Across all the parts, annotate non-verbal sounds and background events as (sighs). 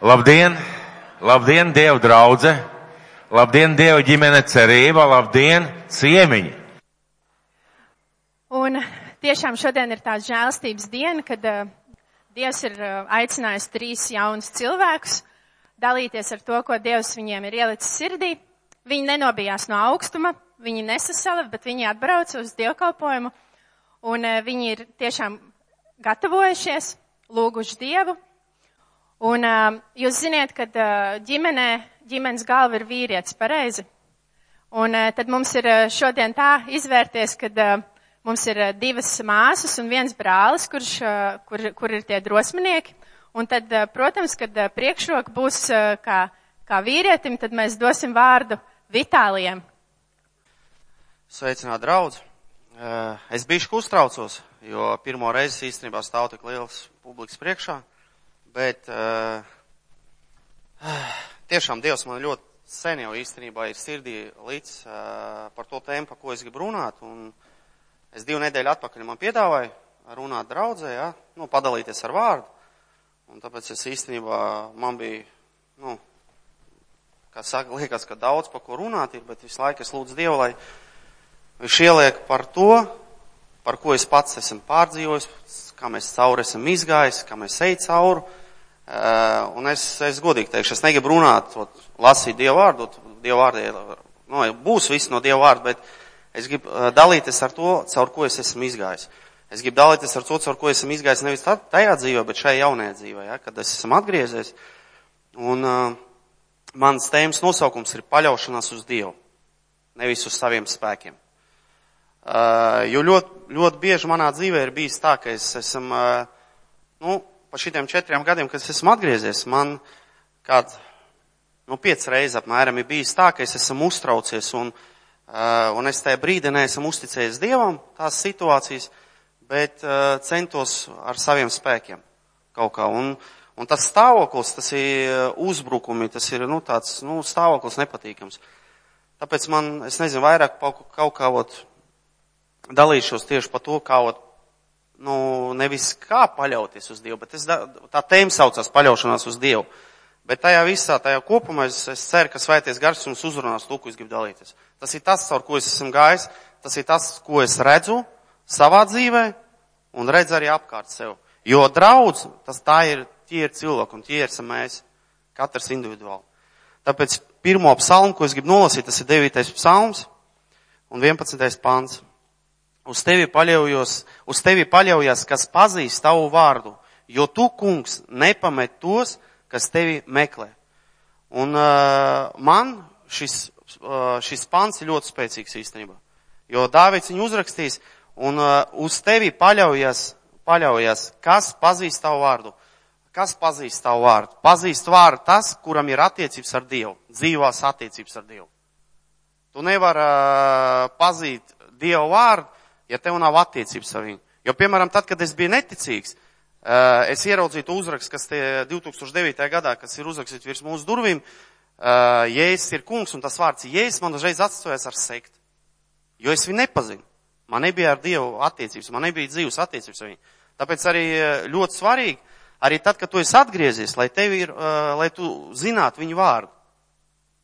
Labdien! Labdien, Dievu draudze! Labdien, Dieva ģimene cerība! Labdien, ciemiņi! Un tiešām šodien ir tāds žēlstības diena, kad uh, Dievs ir uh, aicinājis trīs jaunus cilvēkus dalīties ar to, ko Dievs viņiem ir ielicis sirdī. Viņi nenobijās no augstuma, viņi nesasala, bet viņi atbrauca uz dievkalpojumu, un uh, viņi ir tiešām gatavojušies, lūguši Dievu. Un uh, jūs ziniet, ka uh, ģimenē, ģimenes galva ir vīrietis, pareizi. Un uh, tad mums ir uh, šodien tā izvērties, kad uh, mums ir uh, divas māsas un viens brālis, kurš, uh, kur, kur ir tie drosminieki. Un tad, uh, protams, kad uh, priekšroka būs uh, kā, kā vīrietim, tad mēs dosim vārdu Vitālijam. Sveicināt draudz. Es bijuši uztraucos, jo pirmo reizi īstenībā stāv tik liels publikas priekšā, bet uh, (sighs) tiešām Dievs man ļoti sen jau īstenībā ir sirdī līdz uh, par to tēmu, par ko es gribu runāt, un es divu nedēļu atpakaļ man piedāvāju runāt draudzē, ja, nu, padalīties ar vārdu, un tāpēc es īstenībā, man bija, nu, kā saka, liekas, ka daudz par ko runāt ir, bet visu laiku es lūdzu Dievu, lai viņš ieliek par to, par ko es pats esmu pārdzīvojis, kā mēs cauri esam izgājis, kā mēs ej cauri. Uh, un es, es godīgi teikšu, es negribu runāt, ot, lasīt Dievu vārdu, Dievu vārdu, nu, būs viss no Dievu vārdu, bet es gribu uh, dalīties ar to, caur ko es esmu izgājis. Es gribu dalīties ar to, caur ko esmu izgājis nevis tajā dzīvē, bet šajā jaunajā dzīvē, ja, kad es esmu atgriezies. Un uh, mans tēmas nosaukums ir paļaušanās uz Dievu, nevis uz saviem spēkiem. Uh, jo ļoti, ļoti bieži manā dzīvē ir bijis tā, ka es esmu, uh, nu, pa šitiem četriem gadiem, kad es esmu atgriezies, man kād, nu, piec reizes apmēram ir bijis tā, ka es esmu uztraucies un, uh, un es tajā brīdī neesmu uzticējis Dievam tās situācijas, bet uh, centos ar saviem spēkiem kaut kā. Un, un tas stāvoklis, tas ir uzbrukumi, tas ir, nu, tāds, nu, stāvoklis nepatīkams. Tāpēc man, es nezinu, vairāk kaut kā, ot, dalīšos tieši par to, kā, nu, nevis kā paļauties uz Dievu, bet es, tā tēma saucās paļaušanās uz Dievu. Bet tajā visā, tajā kopumā es, es ceru, ka svēties gars jums uzrunās to, ko es gribu dalīties. Tas ir tas, caur ko es esmu gājis, tas ir tas, ko es redzu savā dzīvē un redzu arī apkārt sev. Jo draudz, tas tā ir, tie ir cilvēki un tie esam mēs, katrs individuāli. Tāpēc pirmo psalmu, ko es gribu nolasīt, tas ir 9. psalms un 11. pants. Uz tevi paļaujos, uz tevi paļaujas, kas pazīst tavu vārdu, jo tu, kungs, nepamet tos, kas tevi meklē. Un uh, man šis, uh, šis pants ir ļoti spēcīgs īstenībā. Jo Dāvids viņu uzrakstīs, un uh, uz tevi paļaujas, paļaujas, kas pazīst tavu vārdu. Kas pazīst tavu vārdu? Pazīst vārdu tas, kuram ir attiecības ar Dievu, dzīvās attiecības ar Dievu. Tu nevari uh, pazīt Dievu vārdu, ja tev nav attiecības ar viņu. Jo, piemēram, tad, kad es biju neticīgs, eh, es ieraudzīju uzrakstu, kas tie 2009. gadā, kas ir uzrakstīts virs mūsu durvīm, eh, Jēzus ir kungs, un tas vārds Jēzus man uzreiz atstājas ar sekt. Jo es viņu nepazinu. Man nebija ar Dievu attiecības, man nebija dzīves attiecības ar viņu. Tāpēc arī eh, ļoti svarīgi, arī tad, kad tu esi atgriezies, lai tev ir, lai tu zinātu viņu vārdu,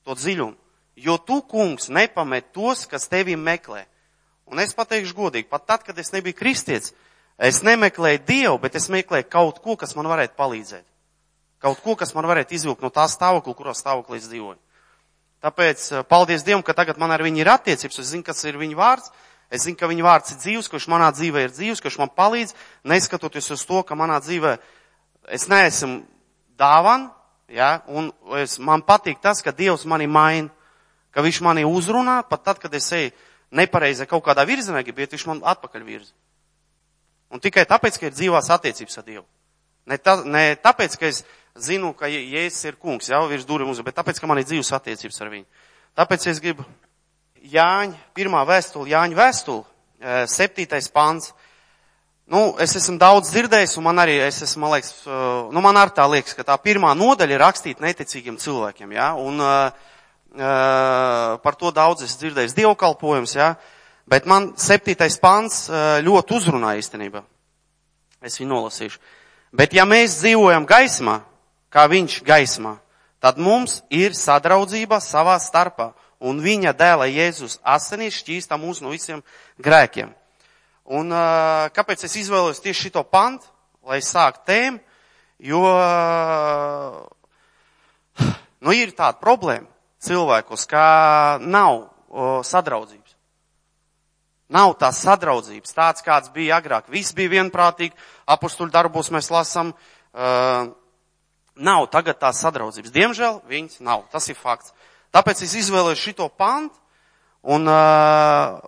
to dziļumu. Jo tu, kungs, nepamet tos, kas tevi meklē. Un es pateikšu godīgi, pat tad, kad es nebiju kristietis, es nemeklēju Dievu, bet es meklēju kaut ko, kas man varētu palīdzēt. Kaut ko, kas man varētu izvilkt no tā stāvokļa, kurā stāvoklī es dzīvoju. Tāpēc eh, paldies Dievam, ka tagad man ar viņu ir attiecības, es zinu, kas ir viņa vārds, es zinu, ka viņa vārds ir dzīvs, kurš manā dzīvē ir dzīvs, kurš man palīdz, neskatoties uz to, ka manā dzīvē es neesmu dāvan, ja, un es, man patīk tas, ka Dievs mani maina, ka viņš mani uzrunā, pat tad, kad es eju nepareizā kaut kādā virzienā grib iet, viņš man atpakaļ virza. Un tikai tāpēc, ka ir dzīvās attiecības ar Dievu. Ne, tā, ne tāpēc, ka es zinu, ka Jēzus ir kungs, jau virs durvīm uz, bet tāpēc, ka man ir dzīves attiecības ar viņu. Tāpēc es gribu Jāņa, pirmā vēstule, Jāņa vēstule, eh, septītais pants. Nu, es esmu daudz dzirdējis, un man arī, es esmu, man liekas, eh, nu, man arī tā liekas, ka tā pirmā nodaļa ir rakstīta neticīgiem cilvēkiem, jā, ja? un uh, par to daudz es dzirdēju dievkalpojums, jā, bet man septītais pants ļoti uzrunā īstenībā. Es viņu nolasīšu. Bet ja mēs dzīvojam gaismā, kā viņš gaismā, tad mums ir sadraudzība savā starpā, un viņa dēla Jēzus asinīs šķīsta mūs no visiem grēkiem. Un kāpēc es izvēlos tieši šito pantu, lai sāktu tēmu, jo, (sighs) nu, ir tāda problēma cilvēkos, kā nav sadraudzības. Nav tās sadraudzības, tāds kāds bija agrāk. Viss bija vienprātīgi, apustuļu darbos mēs lasam, uh, nav tagad tās sadraudzības. Diemžēl viņas nav, tas ir fakts. Tāpēc es izvēlēju šito pantu, un, uh,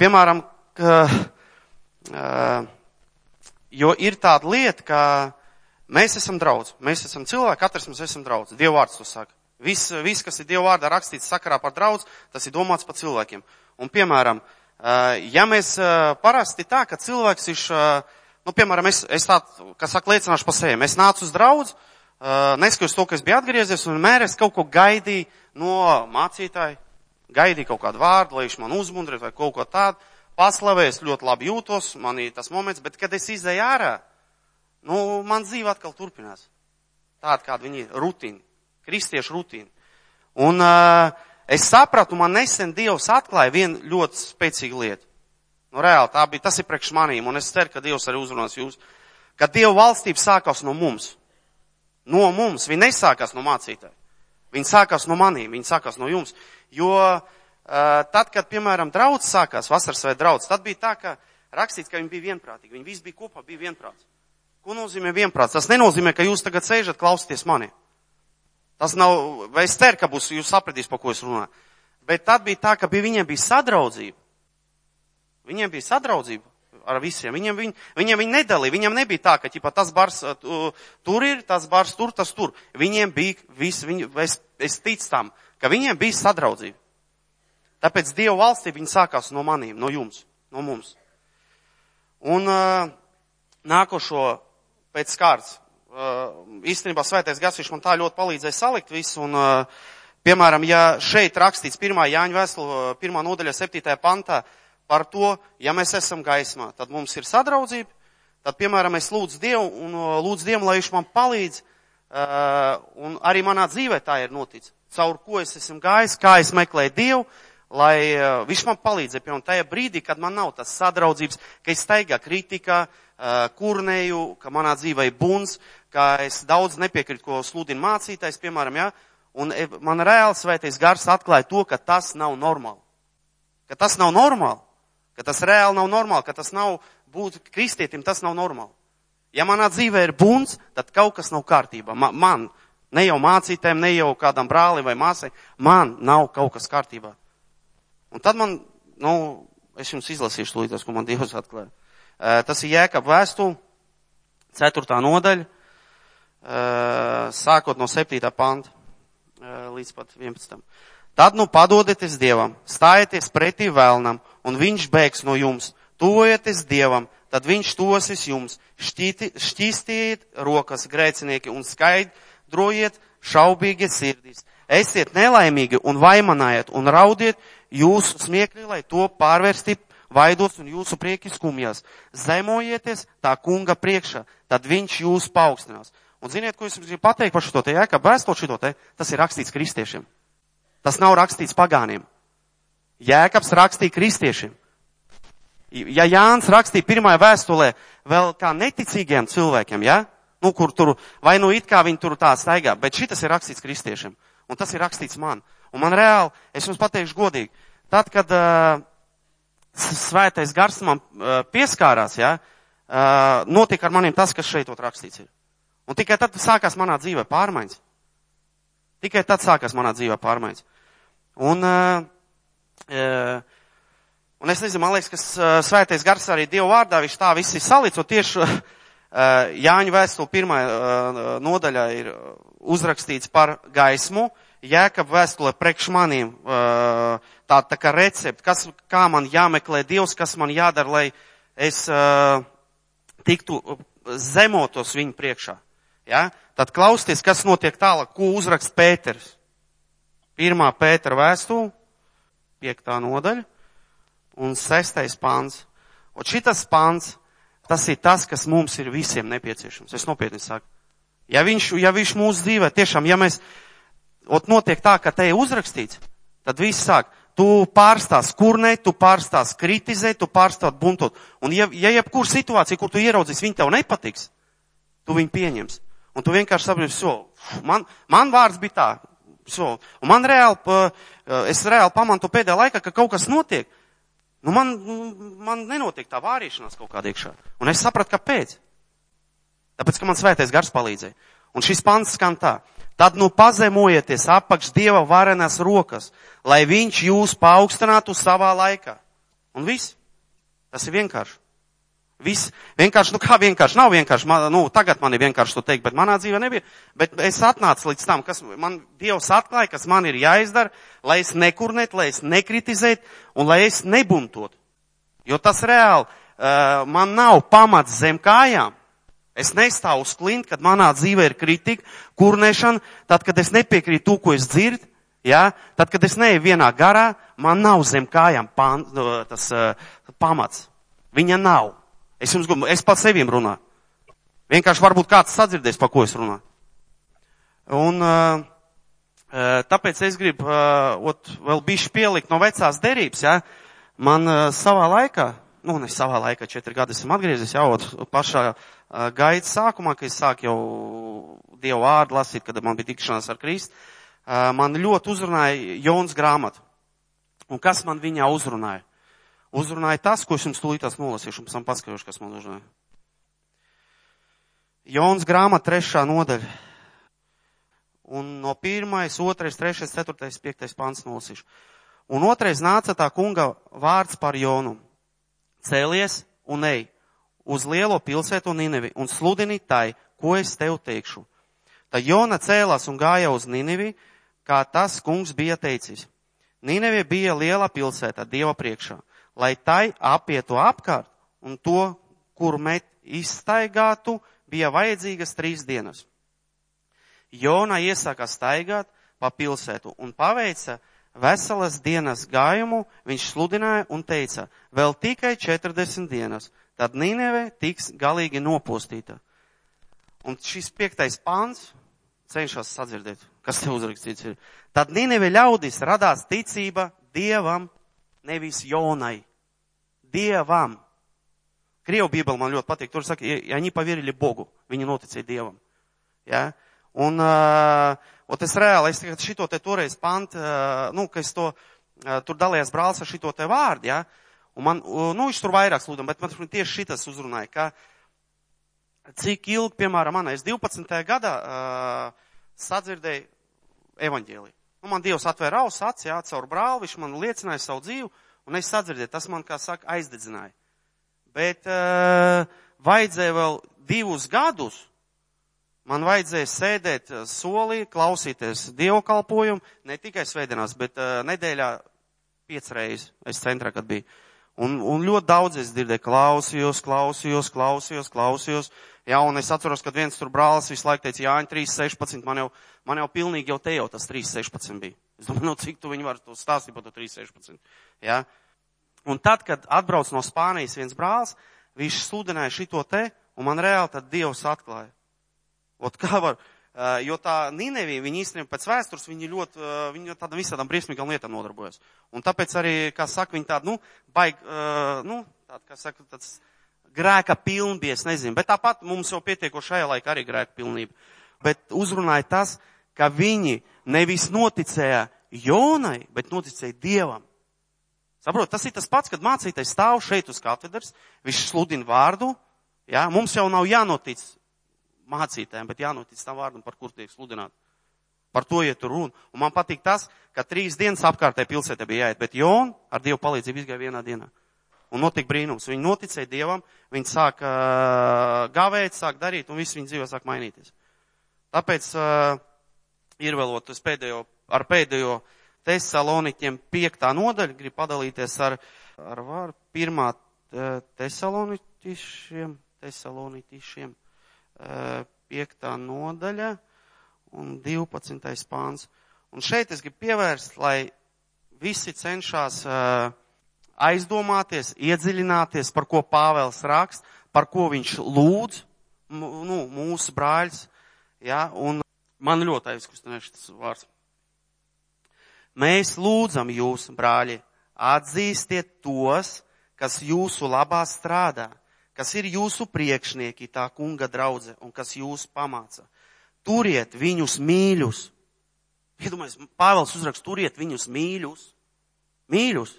piemēram, ka, uh, jo ir tāda lieta, ka mēs esam draudz, mēs esam cilvēki, katrs mēs esam draudz. Dievu vārds to saka. Viss, vis, kas ir Dievu vārdā rakstīts sakarā par draudz, tas ir domāts par cilvēkiem. Un, piemēram, ja mēs parasti tā, ka cilvēks ir, nu, piemēram, es, es tā, kas saka, liecināšu par sevi, es nācu uz draudz, neskatoties to, ka es biju atgriezies, un vienmēr es kaut ko gaidīju no mācītāja, gaidīju kaut kādu vārdu, lai viņš man uzmundrētu vai kaut ko tādu, paslavēju, es ļoti labi jūtos, man ir tas moments, bet kad es izēju ārā, nu, man dzīve atkal turpinās. Tāda, kāda viņi ir, rutīna, kristiešu rutīna. Un, uh, es sapratu, man nesen Dievs atklāja vienu ļoti spēcīgu lietu. Nu, reāli, tā bija, tas ir priekš manīm, un es ceru, ka Dievs arī uzrunās jūs. Ka Dieva valstība sākās no mums. No mums. Viņa nesākās no mācītāja. Viņa sākās no manīm, viņa sākās no jums. Jo uh, tad, kad, piemēram, draudz sākās, vasaras vai draudz, tad bija tā, ka rakstīts, ka viņi bija vienprātīgi. Viņi visi bija kopā, bija vienprāts. Ko nozīmē vienprāts? Tas nenozīmē, ka jūs tagad sēžat, klausieties mani. Tas nav, vai es ceru, ka būs, jūs sapratīs, pa ko es runāju. Bet tad bija tā, ka pie viņiem bija sadraudzība. Viņiem bija sadraudzība ar visiem. Viņiem, viņ, viņiem viņi nedalīja. Viņiem nebija tā, ka ķipa, tas bars uh, tur ir, tas bars tur, tas tur. Viņiem bija viss, viņi, es, es ticu tam, ka viņiem bija sadraudzība. Tāpēc Dieva valstī viņi sākās no manīm, no jums, no mums. Un uh, nākošo pēc kārtas īstenībā svētais gars, viņš man tā ļoti palīdzēja salikt visu. Un, piemēram, ja šeit rakstīts 1. Jāņa vēstule, 1. nodaļa 7. pantā par to, ja mēs esam gaismā, tad mums ir sadraudzība, tad, piemēram, es lūdzu Dievu un lūdzu Dievu, lai viņš man palīdz, un arī manā dzīvē tā ir noticis. Caur ko es esmu gājis, kā es meklēju Dievu, lai viņš man palīdzēja, piemēram, tajā brīdī, kad man nav tas sadraudzības, ka es staigā kritikā, kurnēju, ka manā dzīvē ir buns, ka es daudz nepiekrītu, ko sludina mācītājs, piemēram, ja, un e, man reāli svētais gars atklāja to, ka tas nav normāli. Ka tas nav normāli. Ka tas reāli nav normāli, ka tas nav būt kristietim, tas nav normāli. Ja manā dzīvē ir buns, tad kaut kas nav kārtībā. Man, man ne jau mācītēm, ne jau kādam brālim vai māsai, man nav kaut kas kārtībā. Un tad man, nu, es jums izlasīšu līdz, ko man Dievs atklāja. Tas ir Jēkab vēstule, 4. nodaļa, sākot no 7. panta līdz pat 11. Tad nu padodieties Dievam, stājieties pretī vēlnam, un viņš bēgs no jums. Tuvojieties Dievam, tad viņš tosies jums. Šķīti, šķīstiet rokas grēcinieki un skaidrojiet šaubīgi sirdīs. Esiet nelaimīgi un vaimanājiet un raudiet jūsu smiekļi, lai to pārvērsti vaidos un jūsu prieki skumjās. Zemojieties tā kunga priekšā, tad viņš jūs paaugstinās. Un ziniet, ko es jums gribu pateikt par šo te, ja, ka vēstot šo te, tas ir rakstīts kristiešiem. Tas nav rakstīts pagāniem. Jēkabs rakstīja kristiešiem. Ja Jānis rakstīja pirmajā vēstulē vēl kā neticīgiem cilvēkiem, ja? Nu, kur tur, vai nu it kā viņi tur tā staigā, bet šitas ir rakstīts kristiešiem. Un tas ir rakstīts man. Un man reāli, es jums pateikšu godīgi, tad, kad uh, svētais gars man pieskārās, ja, notika ar maniem tas, kas šeit rakstīts ir. Un tikai tad sākās manā dzīvē pārmaiņas. Tikai tad sākās manā dzīvē pārmaiņas. Un, un es nezinu, man liekas, ka svētais gars arī Dievu vārdā, viņš tā viss ir salic, un tieši Jāņa vēstule pirmā nodaļā ir uzrakstīts par gaismu, Jēkab vēstule priekš manīm, uh, tā, kā recepti, kas, kā man jāmeklē Dievs, kas man jādara, lai es uh, tiktu zemotos viņu priekšā. Ja? Tad klausieties, kas notiek tālāk, ko uzrakst Pēters. Pirmā Pētera vēstule, piektā nodaļa un sestais pāns. Un šitas pāns, tas ir tas, kas mums ir visiem nepieciešams. Es nopietni saku. Ja viņš, ja viņš mūsu dzīvē tiešām, ja mēs, ot notiek tā, ka te ir uzrakstīts, tad viss sāk, tu pārstās kurnēt, tu pārstās kritizēt, tu pārstās buntot. Un ja, ja jebkur situācija, kur tu ieraudzīsi, viņa tev nepatiks, tu viņu pieņems. Un tu vienkārši saproti, so, man, man vārds bija tā, so, un man reāli, es reāli pamantu pēdējā laikā, ka kaut kas notiek. Nu, man, man nenotiek tā vārīšanās kaut kādā iekšā. Un es sapratu, kāpēc. Tāpēc, ka man svētais gars palīdzēja. Un šis pants skan tā. Tad nu pazemojieties apakš Dieva varenas rokas, lai viņš jūs paaugstinātu savā laikā. Un viss. Tas ir vienkārši. Viss vienkārši, nu kā vienkārši, nav vienkārši, man, nu tagad man ir vienkārši to teikt, bet manā dzīvē nebija. Bet es atnācu līdz tam, kas man Dievs atklāja, kas man ir jāizdara, lai es nekurnētu, lai es nekritizētu un lai es nebuntotu. Jo tas reāli uh, man nav pamats zem kājām. Es nestāvu uz klinta, kad manā dzīvē ir kritika, kurnēšana, tad, kad es nepiekrītu to, ko es dzirdu, ja? tad, kad es neeju vienā garā, man nav zem kājām pan, tas uh, pamats. Viņa nav. Es jums, es pats sevim runāju. Vienkārši varbūt kāds sadzirdēs, pa ko es runāju. Un uh, tāpēc es gribu uh, ot, vēl bišķi pielikt no vecās derības, ja? Man uh, savā laikā, nu, ne savā laikā, četri gadi esmu atgriezies, jau pašā gaitas sākumā, kad es sāku jau Dievu vārdu lasīt, kad man bija tikšanās ar Kristu, man ļoti uzrunāja Jons grāmatu. Un kas man viņā uzrunāja? uzrunāja tas, ko es jums tūlītās nolasīšu, un pēc tam paskatīšu, kas man uzrunāja. Jons grāmata trešā nodaļa. Un no pirmais, otrais, trešais, ceturtais, piektais pants nolasīšu. Un otrais nāca tā kunga vārds par Jonu. Cēlies un ej uz lielo pilsētu Ninivi un sludini tai, ko es tev teikšu. Tad Jona cēlās un gāja uz Ninivi, kā tas kungs bija teicis. Ninivi bija liela pilsēta Dieva priekšā lai tai apietu apkārt un to, kur met izstaigātu, bija vajadzīgas trīs dienas. Jona iesāka staigāt pa pilsētu un paveica veselas dienas gājumu, viņš sludināja un teica, vēl tikai 40 dienas, tad Nīneve tiks galīgi nopostīta. Un šis piektais pāns cenšas sadzirdēt, kas te uzrakstīts ir. Tad Nīneve ļaudis radās ticība Dievam nevis Jonai. Dievam. Krievu Bībeli man ļoti patīk. Tur saka, ja viņi pavirili Bogu, viņi noticēja Dievam. Ja? Un, uh, ot es reāli, es tagad šito te toreiz pant, uh, nu, ka es to, uh, tur dalījās brālis ar šito te vārdu, ja? Un man, uh, nu, viņš tur vairāk slūdam, bet man tieši šitas uzrunāja, ka cik ilgi, piemēram, man, es 12. gadā uh, sadzirdēju evaņģēliju. Nu, man Dievs atvēra ausis, acis, jā, caur brāli, viņš man liecināja savu dzīvi, un es sadzirdēju, tas man, kā saka, aizdedzināja. Bet uh, vajadzēja vēl divus gadus, man vajadzēja sēdēt solī, klausīties dievkalpojumu, ne tikai svētdienās, bet uh, nedēļā piecreiz es centrā, kad biju. Un, un ļoti daudz es dzirdēju, klausījos, klausījos, klausījos, klausījos. Jā, un es atceros, kad viens tur brālis visu laiku teica, Jāņa 3.16, man jau, man jau pilnīgi jau te jau tas 3.16 bija. Es domāju, nu cik tu viņi var to stāstīt par to 3.16. Jā. Un tad, kad atbrauc no Spānijas viens brālis, viņš sludināja šito te, un man reāli tad Dievs atklāja. Ot kā var, jo tā Ninevija, viņi īstenībā pēc vēstures, viņi ļoti, viņi tādām visādām briesmīgām lietām nodarbojas. Un tāpēc arī, kā saka, viņi tādu, nu, baig, nu, tādu, kā saka, tāds grēka pilnbies, nezinu, bet tāpat mums jau pietieko šajā laikā arī grēka pilnība. Bet uzrunāja tas, ka viņi nevis noticēja Jonai, bet noticēja Dievam. Saprot, tas ir tas pats, kad mācītais stāv šeit uz katedras, viņš sludina vārdu, jā, mums jau nav jānotic mācītēm, bet jānotic tam vārdam, par kur tiek sludināt. Par to iet runa. Un man patīk tas, ka trīs dienas apkārtē pilsētā bija jāiet, bet Jona ar Dievu palīdzību izgāja vienā dienā. Un notika brīnums. Viņi noticēja Dievam, viņi sāk uh, gavēt, sāk darīt, un viss viņa dzīvē sāk mainīties. Tāpēc uh, ir vēlot pēdējo, ar pēdējo Tesaloniķiem piektā nodaļa, grib padalīties ar, ar vārdu pirmā Tesaloniķišiem, Tesaloniķišiem piektā nodaļa un 12. pāns. Un šeit es gribu pievērst, lai visi cenšas aizdomāties, iedziļināties, par ko Pāvels rakst, par ko viņš lūdz, nu, mūsu brāļs, Ja, un man ļoti aizkustinājuši tas vārds. Mēs lūdzam jūs, brāļi, atzīstiet tos, kas jūsu labā strādā, kas ir jūsu priekšnieki, tā kunga draudze, un kas jūs pamāca. Turiet viņus mīļus. Iedomājieties, Pāvils uzrakst, turiet viņus mīļus. Mīļus.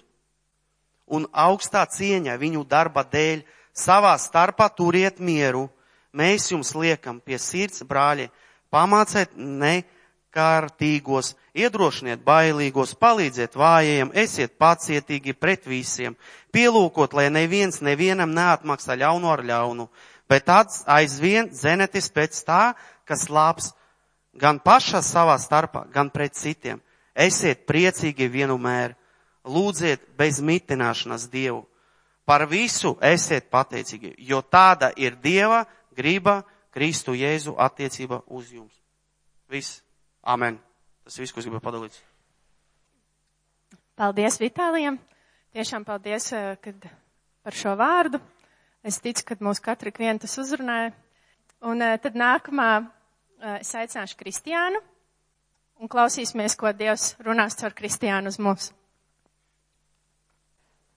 Un augstā cieņa viņu darba dēļ savā starpā turiet mieru. Mēs jums liekam pie sirds, brāļi, pamāciet nekārtīgos, iedrošiniet bailīgos, palīdziet vājajiem, esiet pacietīgi pret visiem, pielūkot, lai neviens nevienam neatmaksā ļaunu ar ļaunu, bet aizvien zenetis pēc tā, kas labs gan pašā savā starpā, gan pret citiem. Esiet priecīgi vienmēr, lūdziet bez mitināšanas Dievu. Par visu esiet pateicīgi, jo tāda ir Dieva griba Kristu Jēzu attiecība uz jums. Viss. Amen. Tas viss, ko es gribēju padalīt. Paldies Vitālijam. Tiešām paldies eh, kad par šo vārdu. Es ticu, ka mūs katru vienu tas uzrunāja. Un eh, tad nākamā eh, es aicināšu Kristiānu un klausīsimies, ko Dievs runās caur Kristiānu uz mums.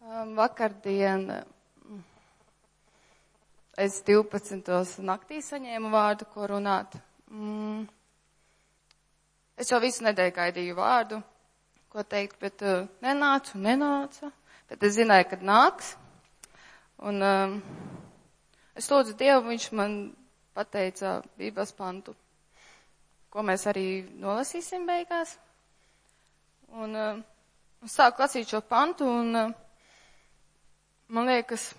Um, vakardien es 12. naktī saņēmu vārdu, ko runāt. Mm. Es jau visu nedēļu gaidīju vārdu, ko teikt, bet uh, nenācu, nenāca. Bet es zināju, kad nāks. Un um, es lūdzu Dievu, viņš man pateica Bībeles pantu, ko mēs arī nolasīsim beigās. Un uh, sāku lasīt šo pantu un uh, man liekas,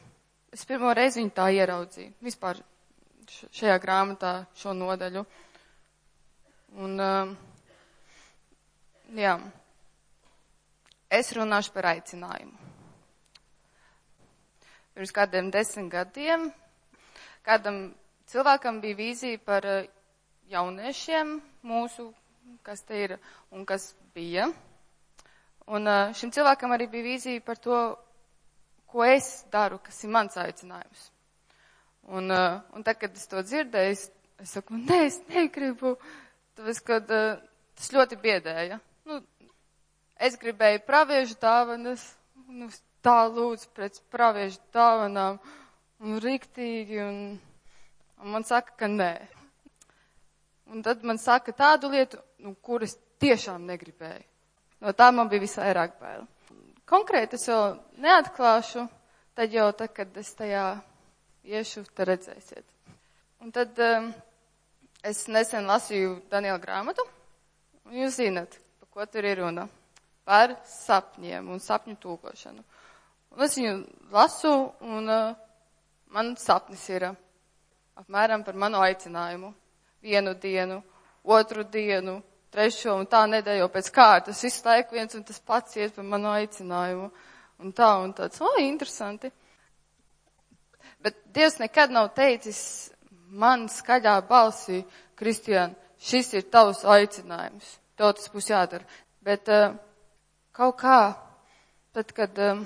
Es pirmo reizi viņu tā ieraudzīju, vispār šajā grāmatā šo nodaļu. Un, uh, jā, es runāšu par aicinājumu. Pirms kādiem desmit gadiem kādam cilvēkam bija vīzija par uh, jauniešiem mūsu, kas te ir un kas bija. Un uh, šim cilvēkam arī bija vīzija par to, ko es daru, kas ir mans aicinājums. Un, uh, un tad, kad es to dzirdēju, es, es saku, nē, es negribu, tāpēc, kad tas ļoti biedēja. Es gribēju praviešu dāvanas, nu, tā lūdzu pēc praviešu dāvanām, un riktīgi, un, un man saka, ka nē. Un tad man saka tādu lietu, nu, kuras tiešām negribēju. No tā man bija visvairāk bail. Konkrēti es vēl neatklāšu, tad jau tad, kad es tajā iešu, tad redzēsiet. Un tad um, es nesen lasīju Daniela grāmatu, un jūs zinat, par ko tur ir runa. Par sapņiem un sapņu tūkošanu. Un es viņu lasu, un uh, man sapnis ir uh, apmēram par manu aicinājumu. Vienu dienu, otru dienu, trešo un tā nedēļu pēc kārtas. Visu laiku viens un tas pats iet par manu aicinājumu. Un tā un tāds, o, interesanti. Bet Dievs nekad nav teicis man skaļā balsī, Kristiāna, šis ir tavs aicinājums. Tev tas būs jādara. Bet uh, kaut kā, tad, kad um,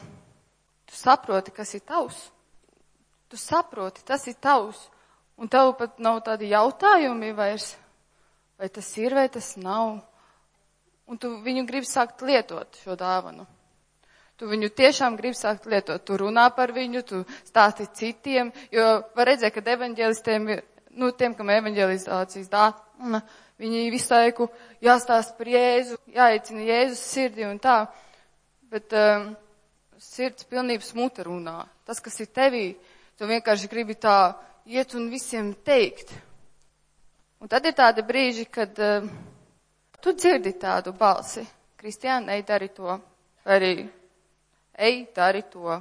tu saproti, kas ir tavs, tu saproti, tas ir tavs, un tev pat nav tādi jautājumi vairs vai tas ir, vai tas nav. Un tu viņu gribi sākt lietot šo dāvanu. Tu viņu tiešām gribi sākt lietot. Tu runā par viņu, tu stāsti citiem, jo var redzēt, ka evaņģēlistiem ir, nu, tiem, kam evaņģēlizācijas dāvana, viņi visu laiku jāstāst par Jēzu, jāicina Jēzus sirdi un tā. Bet um, sirds pilnības muta runā. Tas, kas ir tevī, tu vienkārši gribi tā iet un visiem teikt. Un tad ir tādi brīži, kad uh, tu dzirdi tādu balsi. Kristiāna, ej, dari to. Vai arī, ej, dari to.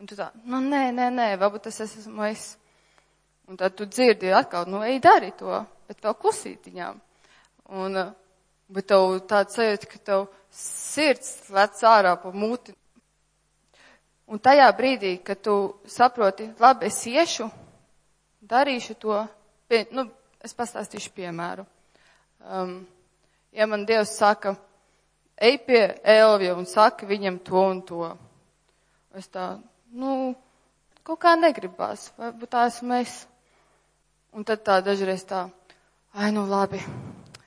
Un tu tā, nu nē, nē, nē, varbūt tas esmu es. Un tad tu dzirdi atkal, nu ej, dari to, bet vēl klusītiņām. Un, uh, bet tev tāds sajūta, ka tev sirds lec ārā pa muti. Un tajā brīdī, kad tu saproti, labi, es iešu, darīšu to, pie, nu, Es pastāstīšu piemēru. Um, ja man Dievs saka, ej pie Elvija un saka viņam to un to, es tā, nu, kaut kā negribās, varbūt tā esmu es. Un tad tā dažreiz tā, ai, nu labi,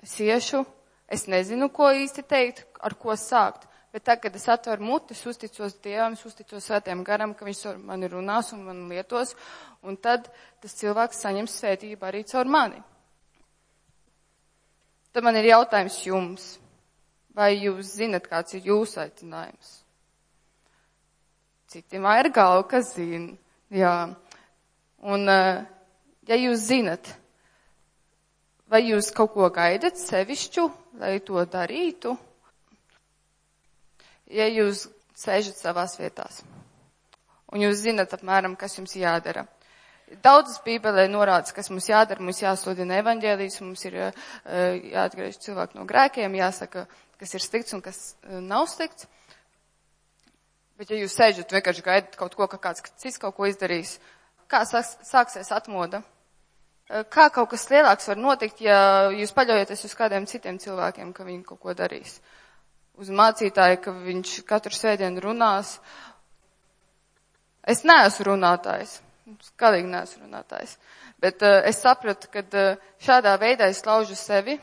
es iešu, es nezinu, ko īsti teikt, ar ko sākt. Bet tad, kad es atveru muti, es uzticos Dievam, es uzticos svētiem garam, ka viņš ar mani runās un man lietos, un tad tas cilvēks saņems svētību arī caur mani. Tad man ir jautājums jums. Vai jūs zinat, kāds ir jūsu aicinājums? Citiem ir galva, kas zina. Jā. Un, eh, ja jūs zinat, vai jūs kaut ko gaidat sevišķu, lai to darītu? Ja jūs sēžat savās vietās un jūs zinat apmēram, kas jums jādara. Daudzas bībelē norādas, kas mums jādara, mums jāsludina evaņģēlijas, mums ir uh, jāatgriež cilvēku no grēkiem, jāsaka, kas ir slikts un kas uh, nav slikts. Bet ja jūs sēžat vienkārši gaidat kaut ko, ka kāds cits kaut ko izdarīs, kā sāks, sāksies atmoda? Kā kaut kas lielāks var notikt, ja jūs paļaujaties uz kādiem citiem cilvēkiem, ka viņi kaut ko darīs? Uz mācītāju, ka viņš katru sēdienu runās. Es neesmu runātājs. Kādīgi neesmu runātājs. Bet uh, es sapratu, ka uh, šādā veidā es laužu sevi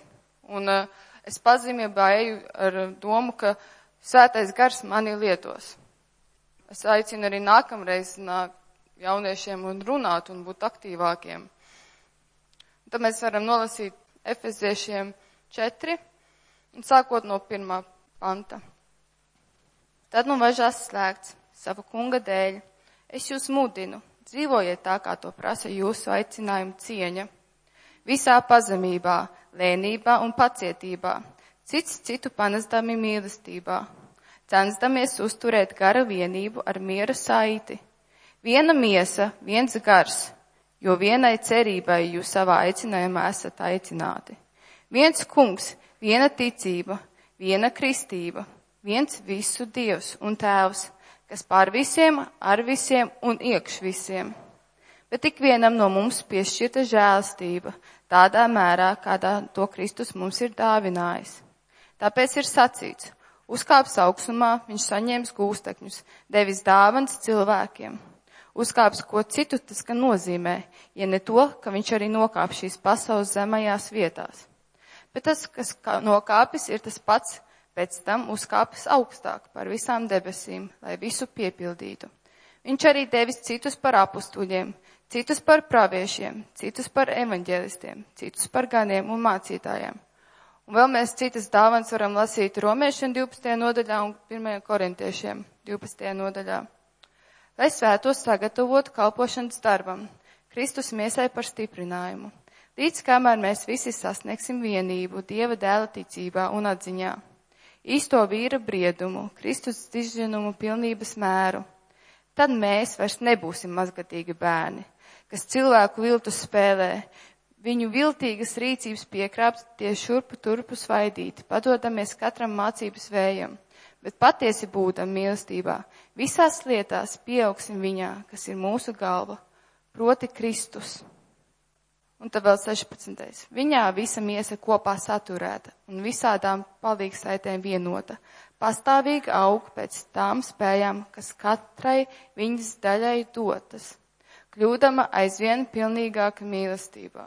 un uh, es pazemībā eju ar domu, ka svētais gars mani lietos. Es aicinu arī nākamreiz nāk jauniešiem un runāt un būt aktīvākiem. Tad mēs varam nolasīt Efeziešiem 4 un sākot no pirmā panta. Tad nu važās slēgts sava kunga dēļ. Es jūs mudinu Dzīvojiet tā, kā to prasa jūsu aicinājuma cieņa. Visā pazemībā, lēnībā un pacietībā, cits citu panesdami mīlestībā, censdamies uzturēt gara vienību ar miera saiti. Viena miesa, viens gars, jo vienai cerībai jūs savā aicinājumā esat aicināti. Viens kungs, viena ticība, viena kristība, viens visu dievs un tēvs kas pār visiem, ar visiem un iekš visiem. Bet ik vienam no mums piešķirta žēlstība tādā mērā, kādā to Kristus mums ir dāvinājis. Tāpēc ir sacīts, uzkāps augstumā, viņš saņēmis gūstekņus, devis dāvans cilvēkiem. Uzkāps ko citu tas, ka nozīmē, ja ne to, ka viņš arī nokāp šīs pasaules zemajās vietās. Bet tas, kas nokāpis, ir tas pats, pēc tam uzkāpis augstāk par visām debesīm, lai visu piepildītu. Viņš arī devis citus par apustuļiem, citus par praviešiem, citus par evaņģēlistiem, citus par ganiem un mācītājiem. Un vēl mēs citas dāvans varam lasīt romiešiem 12. nodaļā un 1. korintiešiem 12. nodaļā. Lai svētos sagatavotu kalpošanas darbam, Kristus miesai par stiprinājumu, līdz kamēr mēs visi sasniegsim vienību Dieva dēla ticībā un atziņā. Īsto vīra briedumu, Kristus diženumu pilnības mēru. Tad mēs vairs nebūsim mazgatīgi bērni, kas cilvēku viltu spēlē, viņu viltīgas rīcības piekrāpt tie šurpu turpu svaidīti, padodamies katram mācības vējam, bet patiesi būtam mīlestībā, visās lietās pieaugsim viņā, kas ir mūsu galva, proti Kristus. Un tad vēl 16. Viņā visa miesa kopā saturēta un visādām palīgsaitēm vienota, pastāvīgi aug pēc tām spējām, kas katrai viņas daļai dotas, kļūdama aizvien pilnīgāka mīlestībā.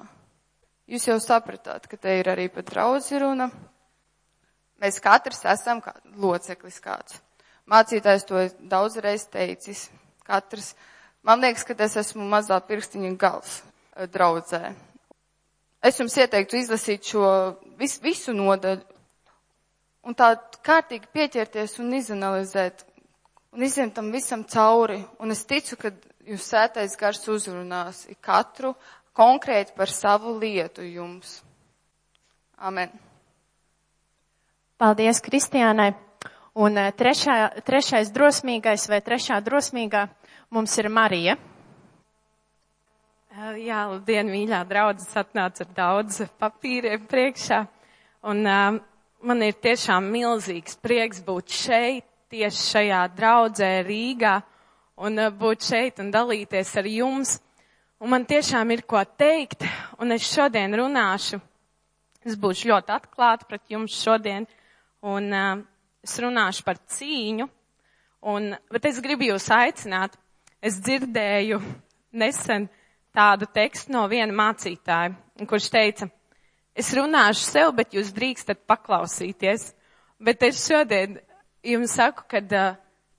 Jūs jau sapratāt, ka te ir arī pat draudzi runa. Mēs katrs esam kā loceklis kāds. Mācītājs to daudzreiz teicis. Katrs, man liekas, ka es esmu mazā pirkstiņa gals draudzē. Es jums ieteiktu izlasīt šo vis, visu nodaļu un tā kārtīgi pieķerties un izanalizēt un izņemt tam visam cauri. Un es ticu, ka jūs sētais gars uzrunās katru konkrēti par savu lietu jums. Amen. Paldies Kristiānai. Un trešā, trešais drosmīgais vai trešā drosmīgā mums ir Marija. Jā, labdien, mīļā draudzes atnāca ar daudz papīriem priekšā. Un uh, man ir tiešām milzīgs prieks būt šeit, tieši šajā draudzē Rīgā, un uh, būt šeit un dalīties ar jums. Un man tiešām ir ko teikt, un es šodien runāšu. Es būšu ļoti atklāta pret jums šodien, un uh, es runāšu par cīņu. Un, bet es gribu jūs aicināt. Es dzirdēju nesen tādu tekstu no viena mācītāja, kurš teica, es runāšu sev, bet jūs drīkstat paklausīties. Bet es šodien jums saku, ka uh,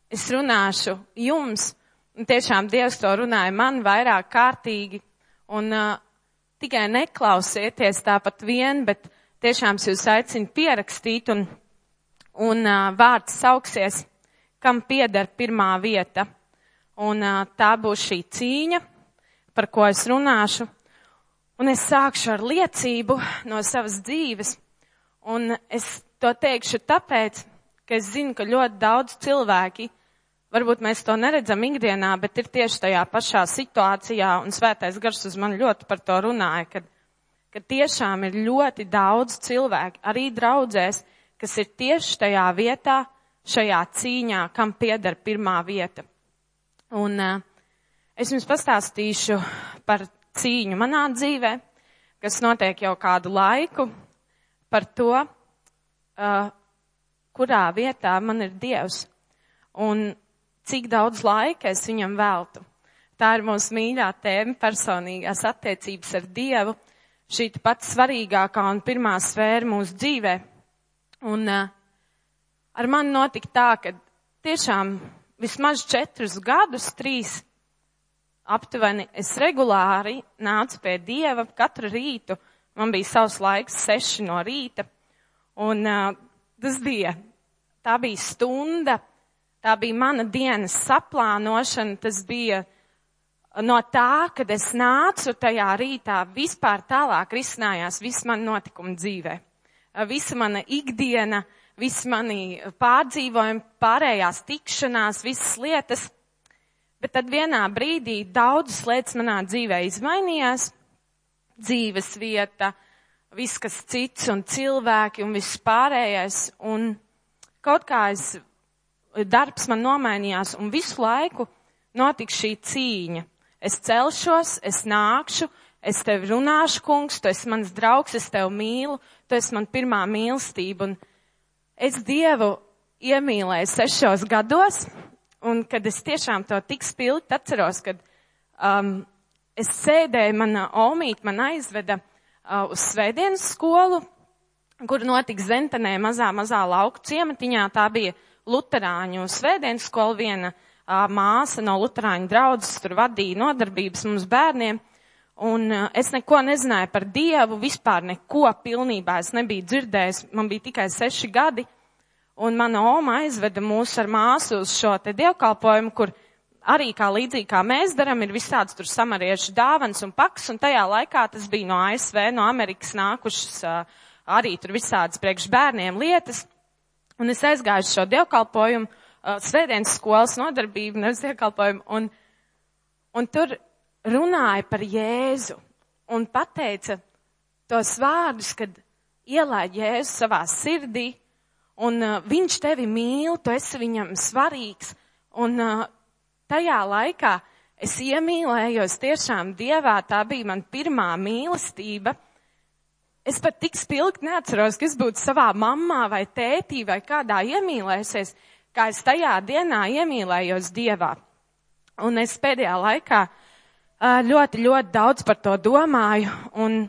es runāšu jums, un tiešām Dievs to runāja man vairāk kārtīgi, un uh, tikai neklausieties tāpat vien, bet tiešām es jūs aicinu pierakstīt, un, un uh, vārds sauksies, kam pieder pirmā vieta. Un uh, tā būs šī cīņa, par ko es runāšu. Un es sākšu ar liecību no savas dzīves. Un es to teikšu tāpēc, ka es zinu, ka ļoti daudz cilvēki, varbūt mēs to neredzam ikdienā, bet ir tieši tajā pašā situācijā, un svētais gars uz mani ļoti par to runāja, kad, kad tiešām ir ļoti daudz cilvēki, arī draudzēs, kas ir tieši tajā vietā, šajā cīņā, kam pieder pirmā vieta. Un uh, es jums pastāstīšu par cīņu manā dzīvē, kas notiek jau kādu laiku, par to, uh, kurā vietā man ir Dievs un cik daudz laika es viņam veltu. Tā ir mūsu mīļā tēma personīgās attiecības ar Dievu, šī pats svarīgākā un pirmā sfēra mūsu dzīvē. Un uh, ar mani notika tā, ka tiešām vismaz četrus gadus, trīs aptuveni es regulāri nācu pie Dieva katru rītu. Man bija savs laiks, seši no rīta. Un uh, tas bija, tā bija stunda, tā bija mana dienas saplānošana, tas bija no tā, kad es nācu tajā rītā, vispār tālāk risinājās viss man notikumi dzīvē. Visa mana ikdiena, visi mani pārdzīvojumi, pārējās tikšanās, visas lietas Bet tad vienā brīdī daudzas lietas manā dzīvē izmainījās. Dzīves vieta, viss kas cits un cilvēki un viss pārējais. Un kaut kā es, darbs man nomainījās un visu laiku notika šī cīņa. Es celšos, es nākšu, es tevi runāšu, kungs, tu esi mans draugs, es tevi mīlu, tu esi man pirmā mīlestība. Un es Dievu iemīlēju sešos gados, Un kad es tiešām to tik spilgti atceros, kad um, es sēdēju, mana omīt man aizveda uh, uz svētdienas skolu, kur notika Zentenē mazā, mazā lauku ciematiņā. Tā bija Luterāņu svētdienas skola, viena uh, māsa no Luterāņu draudzes tur vadīja nodarbības mums bērniem. Un uh, es neko nezināju par Dievu, vispār neko pilnībā es nebiju dzirdējis, man bija tikai seši gadi. Un mana oma aizveda mūs ar māsu uz šo te dievkalpojumu, kur arī kā līdzīgi kā mēs darām, ir visāds tur samariešu dāvans un paks, un tajā laikā tas bija no ASV, no Amerikas nākušas arī tur visādas priekš bērniem lietas. Un es aizgāju šo dievkalpojumu, svētdienas skolas nodarbību, nevis dievkalpojumu, un, un tur runāja par Jēzu un pateica tos vārdus, kad ielēja Jēzu savā sirdī, un uh, viņš tevi mīl, tu esi viņam svarīgs, un uh, tajā laikā es iemīlējos tiešām Dievā, tā bija man pirmā mīlestība. Es pat tik spilgti neatceros, ka es būtu savā mammā vai tētī vai kādā iemīlējusies, kā es tajā dienā iemīlējos Dievā. Un es pēdējā laikā uh, ļoti, ļoti daudz par to domāju, un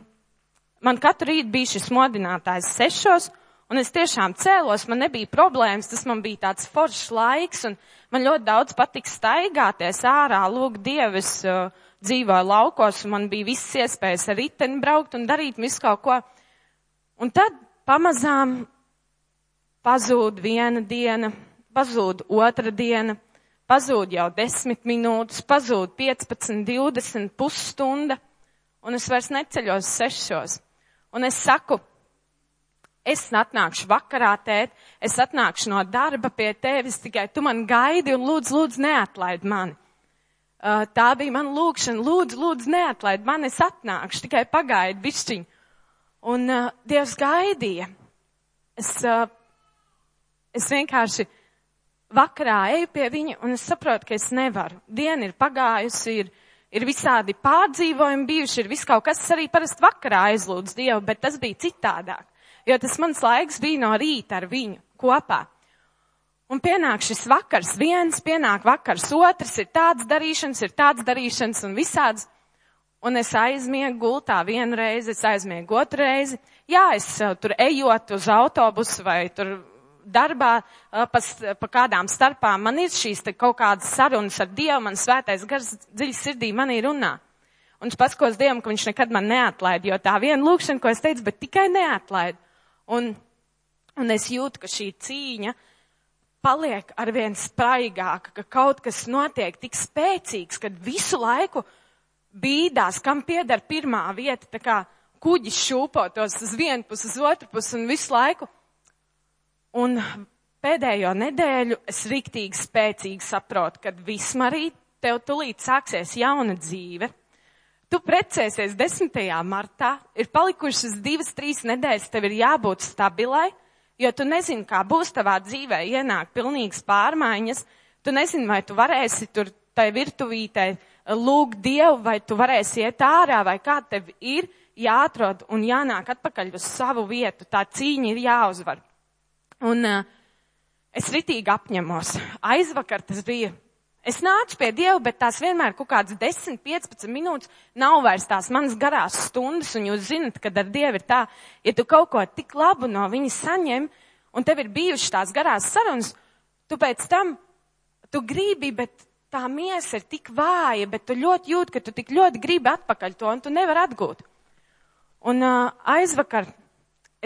man katru rītu bija šis modinātājs sešos, Un es tiešām cēlos, man nebija problēmas, tas man bija tāds foršs laiks, un man ļoti daudz patika staigāties ārā, lūk, Dievis uh, dzīvoja laukos, un man bija visas iespējas ar riteni braukt un darīt visu kaut ko. Un tad pamazām pazūd viena diena, pazūd otra diena, pazūd jau desmit minūtes, pazūd 15, 20, pusstunda, un es vairs neceļos sešos. Un es saku, es atnākšu vakarā, tēt, es atnākšu no darba pie tevis, tikai tu man gaidi un lūdzu, lūdzu, neatlaid mani. Uh, tā bija man lūkšana, lūdzu, lūdzu, neatlaid mani, es atnākšu, tikai pagaidi bišķiņu. Un uh, Dievs gaidīja. Es, uh, es vienkārši vakarā eju pie viņa un es saprotu, ka es nevaru. Diena ir pagājusi, ir, ir visādi pārdzīvojumi bijuši, ir viss kaut kas, arī parasti vakarā aizlūdzu Dievu, bet tas bija citādāk jo tas mans laiks bija no rīta ar viņu kopā. Un pienāk šis vakars viens, pienāk vakars otrs, ir tāds darīšanas, ir tāds darīšanas un visāds. Un es aizmiegu gultā vienu reizi, es aizmiegu otru reizi, Jā, es uh, tur ejot uz autobusu vai tur darbā pa, pa kādām starpām, man ir šīs te kaut kādas sarunas ar Dievu, man svētais gars dziļi sirdī manī runā. Un es paskos Dievam, ka viņš nekad man neatlaid, jo tā viena lūkšana, ko es teicu, bet tikai neatlaid. Un, un es jūtu, ka šī cīņa paliek arvien spraigāka, ka kaut kas notiek tik spēcīgs, kad visu laiku bīdās, kam pieder pirmā vieta, tā kā kuģis šūpotos uz vienu pusi, uz otru pusi un visu laiku. Un pēdējo nedēļu es riktīgi spēcīgi saprotu, ka vismarī tev tulīt sāksies jauna dzīve. Tu precēsies 10. martā, ir palikušas divas, trīs nedēļas, tev ir jābūt stabilai, jo tu nezini, kā būs tavā dzīvē, ienāk pilnīgas pārmaiņas, tu nezini, vai tu varēsi tur tai virtuvītē lūgt Dievu, vai tu varēsi iet ārā, vai kā tev ir jāatrod un jānāk atpakaļ uz savu vietu, tā cīņa ir jāuzvar. Un uh, es ritīgi apņemos. Aizvakar tas bija. Es nācu pie Dieva, bet tās vienmēr kaut kādas 10, 15 minūtes nav vairs tās manas garās stundas, un jūs zinat, kad ar Dievu ir tā, ja tu kaut ko tik labu no viņa saņem, un tev ir bijušas tās garās sarunas, tu pēc tam, tu gribi, bet tā miesa ir tik vāja, bet tu ļoti jūt, ka tu tik ļoti gribi atpakaļ to, un tu nevar atgūt. Un uh, aizvakar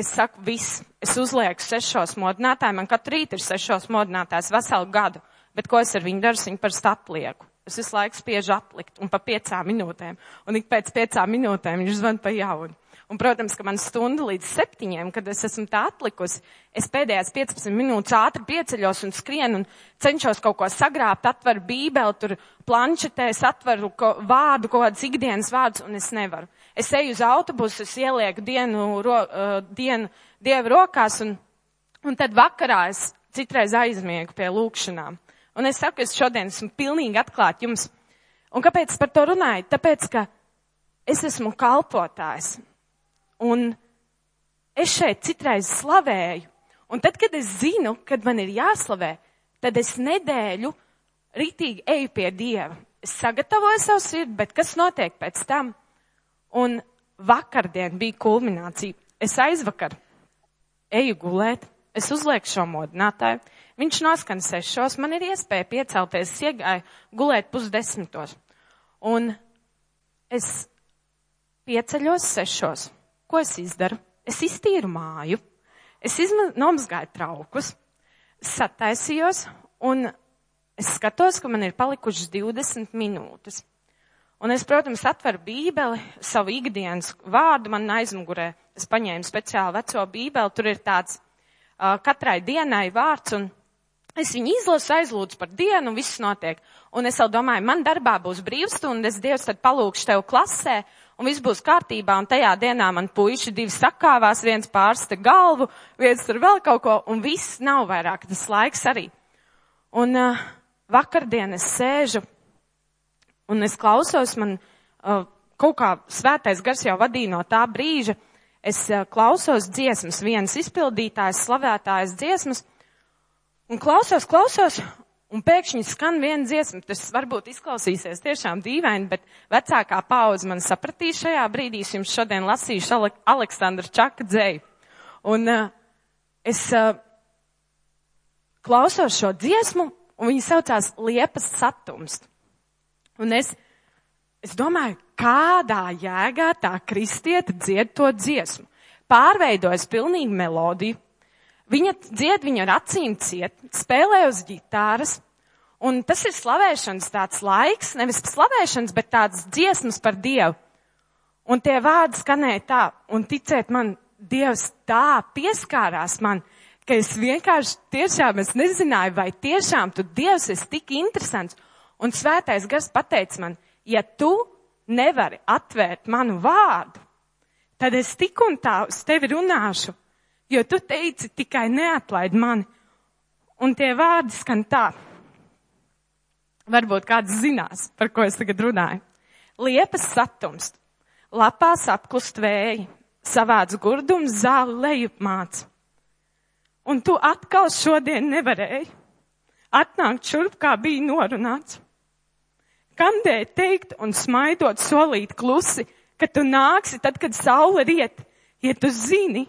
es saku, viss, es uzlieku sešos modinātāju, man katru rītu ir sešos modinātājs veselu gadu, bet ko es ar viņu daru, es viņu parasti atlieku. Es visu laiku spiežu atlikt un pa piecām minūtēm. Un ik pēc piecām minūtēm viņš zvan pa jaunu. Un, protams, ka man stunda līdz septiņiem, kad es esmu tā atlikusi, es pēdējās 15 minūtes ātri pieceļos un skrienu un cenšos kaut ko sagrābt, atveru bībeli, tur planšetēs, atveru ko, vārdu, kaut kādas ikdienas vārdus, un es nevaru. Es eju uz autobusu, es ielieku dienu, ro, uh, dienu Dieva rokās, un, un tad vakarā es citreiz aizmiegu pie lūkšanām. Un es saku, es šodien esmu pilnīgi atklāt jums. Un kāpēc par to runāju? Tāpēc, ka es esmu kalpotājs. Un es šeit citreiz slavēju. Un tad, kad es zinu, kad man ir jāslavē, tad es nedēļu ritīgi eju pie Dieva. Es sagatavoju savu sirdi, bet kas notiek pēc tam? Un vakardien bija kulminācija. Es aizvakar eju gulēt, es uzlieku šo modinātāju. Viņš noskan sešos, man ir iespēja piecelties, es iegāju gulēt pusdesmitos. Un es pieceļos sešos. Ko es izdaru? Es iztīru māju, es izma- nomazgāju traukus, sataisījos un es skatos, ka man ir palikušas 20 minūtes. Un es, protams, atveru bībeli, savu ikdienas vārdu man aizmugurē. Es paņēmu speciāli veco bībeli, tur ir tāds uh, katrai dienai vārds, un es viņu izlasu, aizlūdzu par dienu, un viss notiek. Un es vēl domāju, man darbā būs brīvstundas, Dievs tad palūkšu tev klasē, un viss būs kārtībā, un tajā dienā man puiši divi sakāvās, viens pārsta galvu, viens tur vēl kaut ko, un viss nav vairāk, tas laiks arī. Un uh, vakardien es sēžu un es klausos, man uh, kaut kā svētais gars jau vadīja no tā brīža. Es uh, klausos dziesmas, vienas izpildītājas, slavētājas dziesmas, un klausos, klausos, un pēkšņi skan viena dziesma. Tas varbūt izklausīsies tiešām dīvaini, bet vecākā paudze man sapratīs šajā brīdī. Es jums šodien lasīšu Ale Aleksandra Čaka dzēju. Un uh, es uh, klausos šo dziesmu, un viņa saucās Liepas satumst. Un es, es domāju, kādā jēgā tā kristieta dzied to dziesmu. Pārveidojas pilnīgi melodiju. Viņa dzied viņu ar acīm ciet, spēlē uz ģitāras. Un tas ir slavēšanas tāds laiks, nevis slavēšanas, bet tāds dziesmas par Dievu. Un tie vārdi skanēja tā, un ticēt man, Dievs tā pieskārās man, ka es vienkārši tiešām es nezināju, vai tiešām tu Dievs esi tik interesants. Un svētais gars pateica man, ja tu nevari atvērt manu vārdu, tad es tik un tā uz tevi runāšu, jo tu teici tikai neatlaid mani. Un tie vārdi skan tā. Varbūt kāds zinās, par ko es tagad runāju. Liepas satumst, lapās apklust vēji, savāds gurdums zāli lejupmāc. Un tu atkal šodien nevarēji atnākt šurp, kā bija norunāts. Kandēt teikt un smaidot solīt klusi, ka tu nāksi tad, kad saule riet, ja tu zini,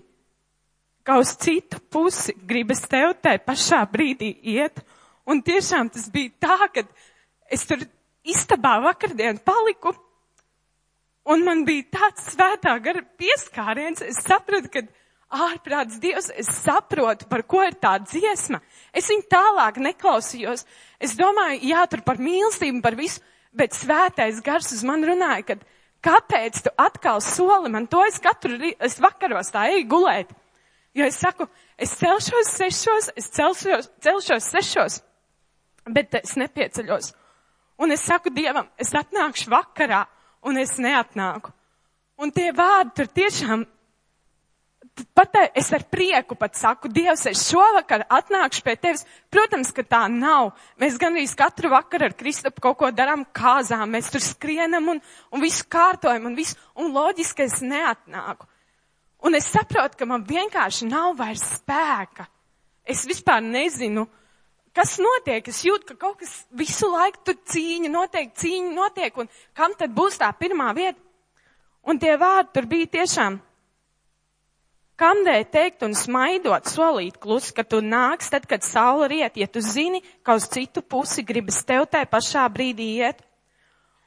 ka uz citu pusi gribas tev tai pašā brīdī iet. Un tiešām tas bija tā, ka es tur istabā vakardien paliku, un man bija tāds svētā gara pieskāriens. Es sapratu, ka ārprāts Dievs, es saprotu, par ko ir tā dziesma. Es viņu tālāk neklausījos. Es domāju, jā, tur par mīlestību, par visu, bet svētais gars uz mani runāja, ka kāpēc tu atkal soli man to? Es katru, rī- es vakaros tā eju gulēt. Jo es saku, es celšos sešos, es celšos, celšos sešos, bet es nepieceļos. Un es saku Dievam, es atnākšu vakarā, un es neatnāku. Un tie vārdi tur tiešām, pat te- es ar prieku pat saku, Dievs, es šovakar atnākšu pie tevis. Protams, ka tā nav. Mēs gandrīz katru vakaru ar Kristapu kaut ko darām kāzām, mēs tur skrienam un, un visu kārtojam un visu, un loģiski es neatnāku. Un es saprotu, ka man vienkārši nav vairs spēka. Es vispār nezinu, kas notiek. Es jūtu, ka kaut kas visu laiku tur cīņa notiek, cīņa notiek, un kam tad būs tā pirmā vieta? Un tie vārdi tur bija tiešām. Kamdēļ teikt un smaidot, solīt klusi, ka tu nāks tad, kad saule riet, ja tu zini, ka uz citu pusi gribas tev tai pašā brīdī iet.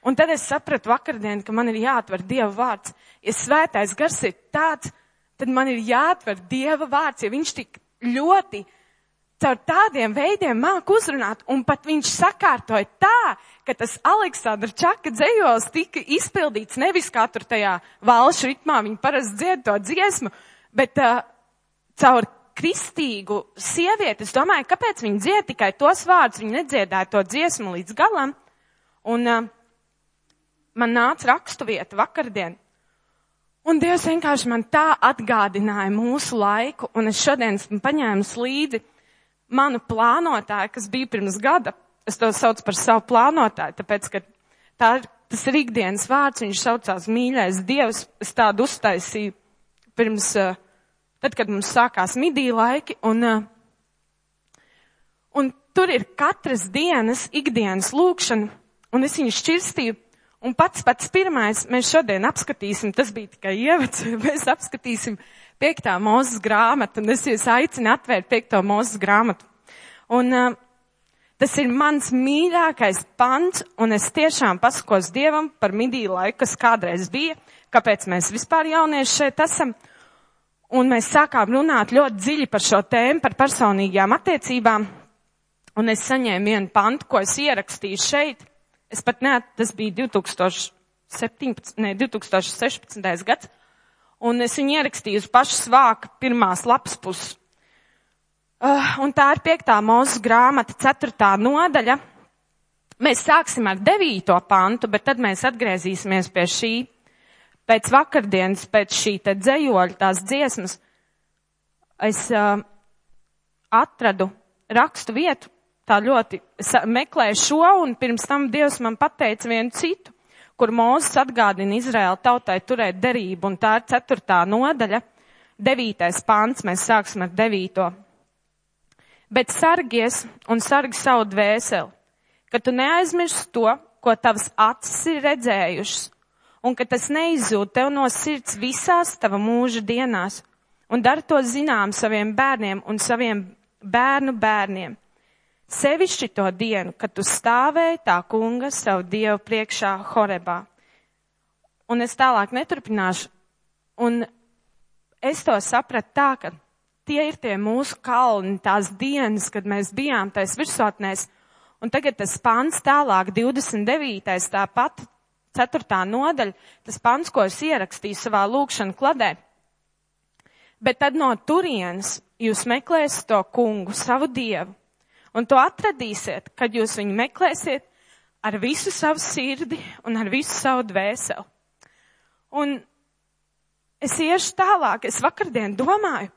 Un tad es sapratu vakardien, ka man ir jāatver Dieva vārds. Ja svētais gars ir tāds, tad man ir jāatver Dieva vārds, ja viņš tik ļoti caur tādiem veidiem māk uzrunāt, un pat viņš sakārtoja tā, ka tas Aleksandra Čaka dzējos tika izpildīts nevis kā tur tajā valšu ritmā, viņi parasti dzied to dziesmu, bet uh, caur kristīgu sievieti, es domāju, kāpēc viņi dzied tikai tos vārdus, viņi nedziedāja to dziesmu līdz galam, un uh, man nāca rakstu vieta vakardien, Un Dievs vienkārši man tā atgādināja mūsu laiku, un es šodien esmu paņēmis līdzi manu plānotāju, kas bija pirms gada. Es to saucu par savu plānotāju, tāpēc, ka tā, tas ir ikdienas vārds, viņš saucās mīļais Dievs. Es tādu uztaisīju pirms, eh, tad, kad mums sākās midī laiki, un, eh, un tur ir katras dienas, ikdienas lūkšana, un es viņu šķirstīju Un pats pats pirmais mēs šodien apskatīsim, tas bija tikai ievads, (laughs) mēs apskatīsim piektā mūzes grāmatu, un es jūs aicinu atvērt piekto mūzes grāmatu. Un uh, tas ir mans mīļākais pants, un es tiešām pasakos Dievam par midiju laiku, kas kādreiz bija, kāpēc mēs vispār jaunieši šeit esam. Un mēs sākām runāt ļoti dziļi par šo tēmu, par personīgajām attiecībām. Un es saņēmu vienu pantu, ko es ierakstīju šeit. Es pat ne, tas bija 2017, ne, 2016. gads, un es viņu ierakstīju uz pašu svāka pirmās lapas puses. Uh, un tā ir piektā mūzes grāmata, ceturtā nodaļa. Mēs sāksim ar devīto pantu, bet tad mēs atgriezīsimies pie šī. Pēc vakardienas, pēc šī te dzējoļa, tās dziesmas, es uh, atradu rakstu vietu, tā ļoti meklēju šo, un pirms tam Dievs man pateica vienu citu, kur Mūzes atgādina Izraēla tautai turēt derību, un tā ir ceturtā nodaļa, devītais pants, mēs sāksim ar devīto. Bet sargies un sargi savu dvēseli, ka tu neaizmirsti to, ko tavas acis ir redzējušas, un ka tas neizzūd tev no sirds visās tava mūža dienās, un dari to zinām saviem bērniem un saviem bērnu bērniem. Sevišķi to dienu, kad tu stāvēji tā kunga savu dievu priekšā Horebā. Un es tālāk neturpināšu. Un es to sapratu tā, ka tie ir tie mūsu kalni, tās dienas, kad mēs bijām tais virsotnēs. Un tagad tas pants tālāk, 29. tāpat, 4. nodaļa, tas pants, ko es ierakstīju savā lūkšana kladē. Bet tad no turienes jūs meklēsiet to kungu, savu dievu, un to atradīsiet, kad jūs viņu meklēsiet ar visu savu sirdi un ar visu savu dvēseli. Un es iešu tālāk, es vakardien domāju,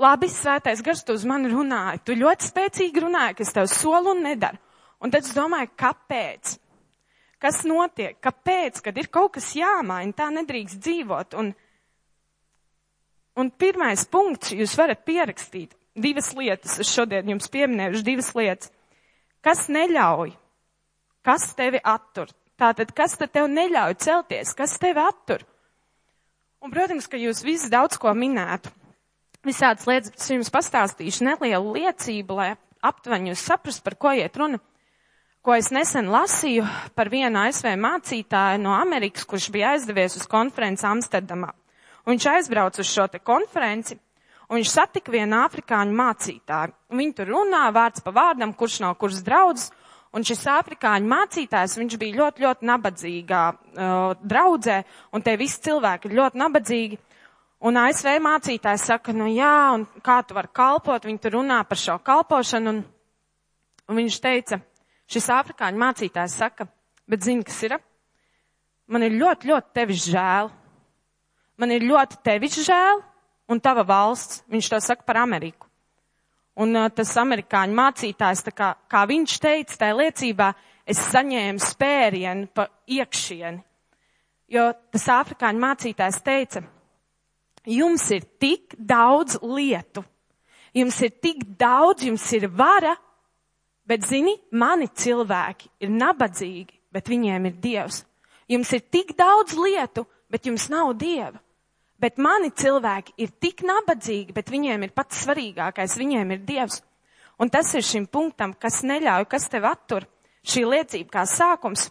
labi, svētais gars, tu uz mani runāji, tu ļoti spēcīgi runāji, ka es tev solu un nedaru. Un tad es domāju, kāpēc? Kas notiek? Kāpēc? Kad ir kaut kas jāmaina, tā nedrīkst dzīvot. Un, un pirmais punkts, jūs varat pierakstīt divas lietas. Es šodien jums pieminējuši divas lietas. Kas neļauj? Kas tevi attur? Tātad, kas tad tev neļauj celties? Kas tevi attur? Un, protams, ka jūs visi daudz ko minētu. Visādas lietas es jums pastāstīšu nelielu liecību, lai aptuveni jūs saprast, par ko iet runa. Ko es nesen lasīju par vienu ASV mācītāju no Amerikas, kurš bija aizdevies uz konferenci Amsterdamā. Un viņš aizbrauca uz šo te konferenci, un viņš satika vienu afrikāņu mācītāju. Un viņi tur runā vārds pa vārdam, kurš nav kuras draudzes, Un šis afrikāņu mācītājs, viņš bija ļoti, ļoti nabadzīgā uh, draudzē, un te visi cilvēki ir ļoti nabadzīgi. Un ASV mācītājs saka, nu jā, un kā tu vari kalpot, viņi tur runā par šo kalpošanu, un, un viņš teica, šis afrikāņu mācītājs saka, bet zini, kas ir? Man ir ļoti, ļoti tevis žēl. Man ir ļoti tevis žēl, un tava valsts, viņš to saka par Ameriku. Un uh, tas amerikāņu mācītājs, kā, kā viņš teica tajā liecībā, es saņēmu spērienu pa iekšieni. Jo tas afrikāņu mācītājs teica, jums ir tik daudz lietu, jums ir tik daudz, jums ir vara, bet zini, mani cilvēki ir nabadzīgi, bet viņiem ir dievs. Jums ir tik daudz lietu, bet jums nav dieva. Bet mani cilvēki ir tik nabadzīgi, bet viņiem ir pats svarīgākais, viņiem ir Dievs. Un tas ir šim punktam, kas neļauj, kas tev attur. Šī liecība kā sākums.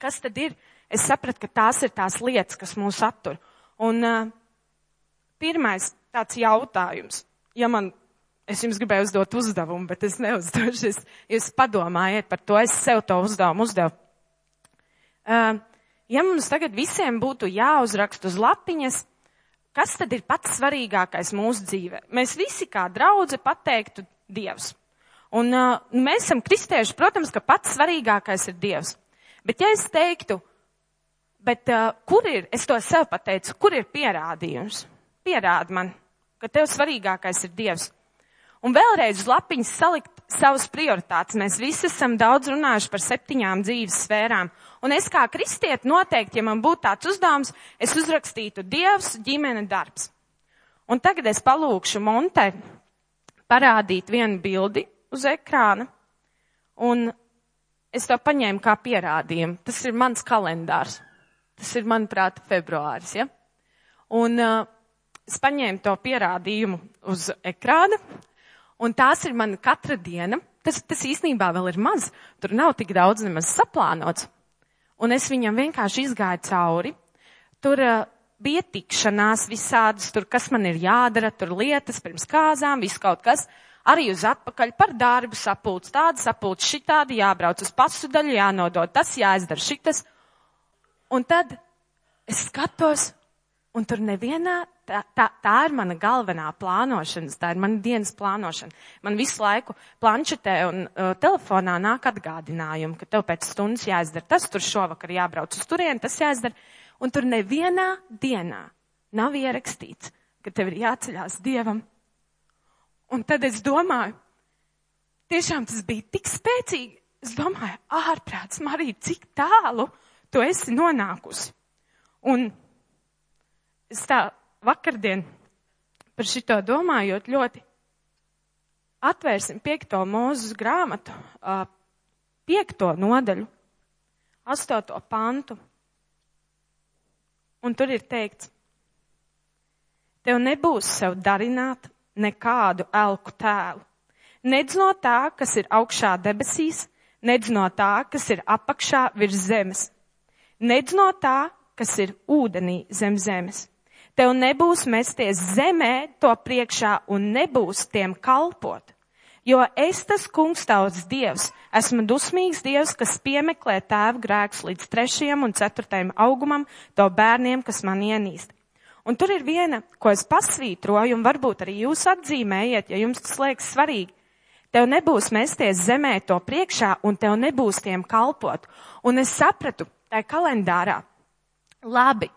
Kas tad ir? Es sapratu, ka tās ir tās lietas, kas mūs attur. Un uh, pirmais tāds jautājums. Ja man, es jums gribēju uzdot uzdevumu, bet es neuzdošu. Es, jūs padomājiet par to, es sev to uzdevumu uzdevu. Uh, ja mums tagad visiem būtu jāuzrakst uz lapiņas, kas tad ir pats svarīgākais mūsu dzīvē? Mēs visi kā draudze pateiktu Dievs. Un uh, mēs esam kristieši, protams, ka pats svarīgākais ir Dievs. Bet ja es teiktu, bet uh, kur ir, es to sev pateicu, kur ir pierādījums? Pierādi man, ka tev svarīgākais ir Dievs. Un vēlreiz uz lapiņas salikt savas prioritātes. Mēs visi esam daudz runājuši par septiņām dzīves sfērām. Un es kā kristieti noteikti, ja man būtu tāds uzdevums, es uzrakstītu Dievs, ģimene, darbs. Un tagad es palūkšu Monte parādīt vienu bildi uz ekrāna. Un es to paņēmu kā pierādījumu. Tas ir mans kalendārs. Tas ir, manuprāt, februāris, ja? Un uh, es paņēmu to pierādījumu uz ekrāna, un tās ir mana katra diena. Tas, tas īstenībā vēl ir maz. Tur nav tik daudz nemaz saplānots un es viņam vienkārši izgāju cauri. Tur uh, bija tikšanās visādas, tur kas man ir jādara, tur lietas pirms kāzām, viss kaut kas. Arī uz atpakaļ par darbu sapulcs, tāda sapulcs, šitādi jābrauc uz pasu daļu, jānodod tas, jāizdara šitas. Un tad es skatos, un tur nevienā tā, tā, tā ir mana galvenā plānošanas, tā ir mana dienas plānošana. Man visu laiku planšetē un uh, telefonā nāk atgādinājumi, ka tev pēc stundas jāizdara tas, tur šovakar jābrauc uz turieni, tas jāizdara. Un tur nevienā dienā nav ierakstīts, ka tev ir jāceļās Dievam. Un tad es domāju, tiešām tas bija tik spēcīgi. Es domāju, ārprāts, Marija, cik tālu tu esi nonākusi. Un es tā vakardien par šito domājot ļoti atvērsim piekto mūzes grāmatu, piekto nodaļu, astoto pantu. Un tur ir teikts, tev nebūs sev darināt nekādu elku tēlu. Nedz no tā, kas ir augšā debesīs, nedz no tā, kas ir apakšā virs zemes, nedz no tā, kas ir ūdenī zem zemes Tev nebūs mesties zemē to priekšā un nebūs tiem kalpot. Jo es tas kungs tauts dievs, esmu dusmīgs dievs, kas piemeklē tēvu grēks līdz trešajam un ceturtajam augumam, to bērniem, kas man ienīst. Un tur ir viena, ko es pasvītroju, un varbūt arī jūs atzīmējiet, ja jums tas liekas svarīgi. Tev nebūs mesties zemē to priekšā, un tev nebūs tiem kalpot. Un es sapratu, tā kalendārā, labi,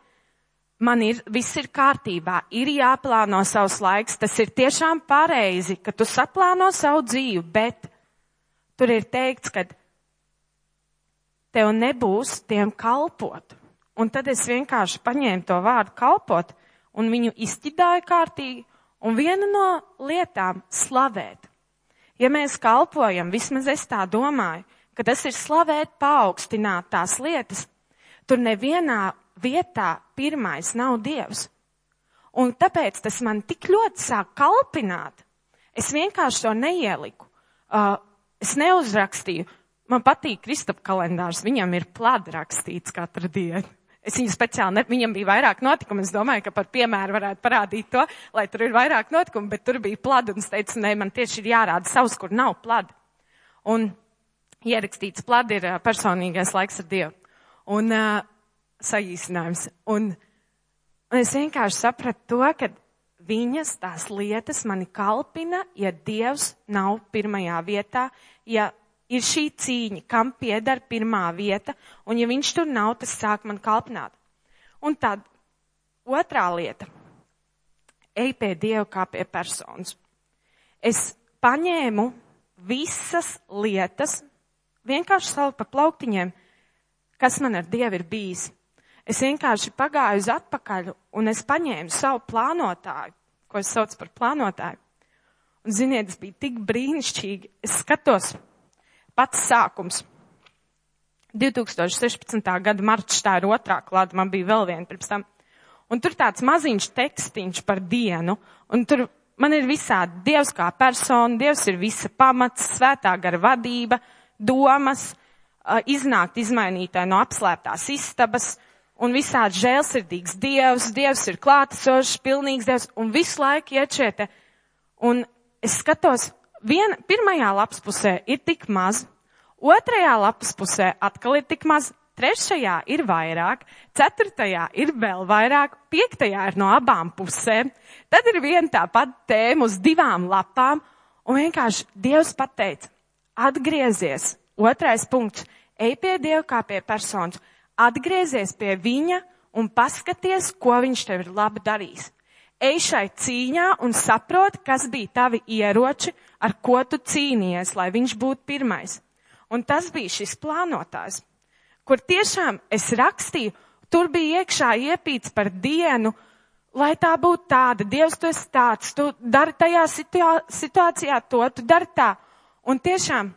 man ir, viss ir kārtībā, ir jāplāno savs laiks, tas ir tiešām pareizi, ka tu saplāno savu dzīvi, bet tur ir teikts, ka tev nebūs tiem kalpot. Un tad es vienkārši paņēmu to vārdu kalpot un viņu izķidāju kārtīgi, un viena no lietām slavēt. Ja mēs kalpojam, vismaz es tā domāju, ka tas ir slavēt, paaugstināt tās lietas, tur nevienā vietā pirmais nav Dievs. Un tāpēc tas man tik ļoti sāk kalpināt. Es vienkārši to neieliku. Uh, es neuzrakstīju. Man patīk Kristapa kalendārs, viņam ir plāda rakstīts katru dienu. Es viņu speciāli, ne, viņam bija vairāk notikumu, es domāju, ka par piemēru varētu parādīt to, lai tur ir vairāk notikumu, bet tur bija plāda, un es teicu, nē, man tieši ir jārāda savs, kur nav plāda. Un ierakstīts plāda ir uh, personīgais laiks ar Dievu. Un uh, saīsinājums. Un, un es vienkārši sapratu to, ka viņas tās lietas mani kalpina, ja Dievs nav pirmajā vietā, ja ir šī cīņa, kam pieder pirmā vieta, un ja viņš tur nav, tas sāk man kalpināt. Un tad otrā lieta - ej pie Dieva kā pie personas. Es paņēmu visas lietas, vienkārši savu pa plauktiņiem, kas man ar Dievu ir bijis. Es vienkārši pagāju uz atpakaļ un es paņēmu savu plānotāju, ko es saucu par plānotāju. Un ziniet, tas bija tik brīnišķīgi. Es skatos pats sākums. 2016. gada marts, tā ir otrā klāta, man bija vēl viena pirms tam. Un tur tāds maziņš tekstiņš par dienu, un tur man ir visādi Dievs kā persona, Dievs ir visa pamats, svētā gara vadība, domas, iznākt izmainītāji no apslēptās istabas, un visādi žēlsirdīgs Dievs, Dievs ir klātesošs, pilnīgs Dievs, un visu laiku iet te. Un es skatos, viena, pirmajā lapas pusē ir tik maz, otrajā lapas pusē atkal ir tik maz, trešajā ir vairāk, ceturtajā ir vēl vairāk, piektajā ir no abām pusēm, tad ir viena tā pat tēma uz divām lapām, un vienkārši Dievs pateica, atgriezies, otrais punkts, ej pie Dieva kā pie personas atgriezies pie viņa un paskaties, ko viņš tev ir labi darījis. Ej šai cīņā un saproti, kas bija tavi ieroči, ar ko tu cīnījies, lai viņš būtu pirmais. Un tas bija šis plānotājs, kur tiešām es rakstīju, tur bija iekšā iepīts par dienu, lai tā būtu tāda, Dievs, tu esi tāds, tu dari tajā situācijā to, tu dari tā. Un tiešām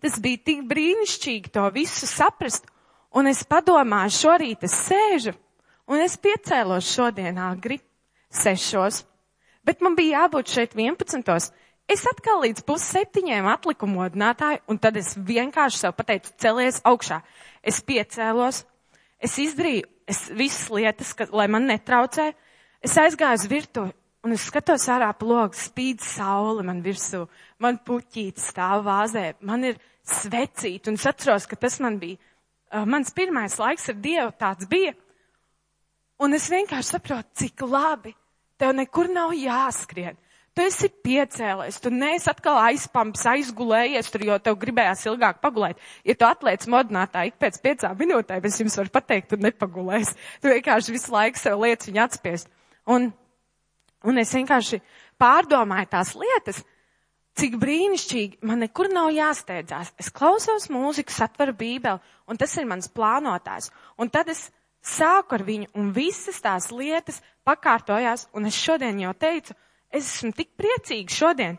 tas bija tik brīnišķīgi to visu saprast Un es padomāju, šorīt es sēžu, un es piecēlos šodien agri, sešos, bet man bija jābūt šeit 11. Es atkal līdz pusseptiņiem atliku modinātāju, un tad es vienkārši sev pateicu, celies augšā. Es piecēlos, es izdarīju es visas lietas, ka, lai man netraucē. Es aizgāju uz virtuvi, un es skatos ārā plogu, spīd saule man virsū, man puķītis stāv vāzē, man ir svecīt, un es atceros, ka tas man bija mans pirmais laiks ar Dievu tāds bija. Un es vienkārši saprotu, cik labi. Tev nekur nav jāskrien. Tu esi piecēlēs, tu neesi atkal aizpamps, aizgulējies tur, jo tev gribējās ilgāk pagulēt. Ja tu atliec modinātā ik pēc piecām minūtēm, es jums varu pateikt, tu nepagulēsi. Tu vienkārši visu laiku sev lietas viņu atspiest. Un, un es vienkārši pārdomāju tās lietas, Cik brīnišķīgi, man nekur nav jāsteidzās. Es klausos mūziku, satveru bībeli, un tas ir mans plānotājs. Un tad es sāku ar viņu, un visas tās lietas pakārtojās, un es šodien jau teicu, es esmu tik priecīga šodien.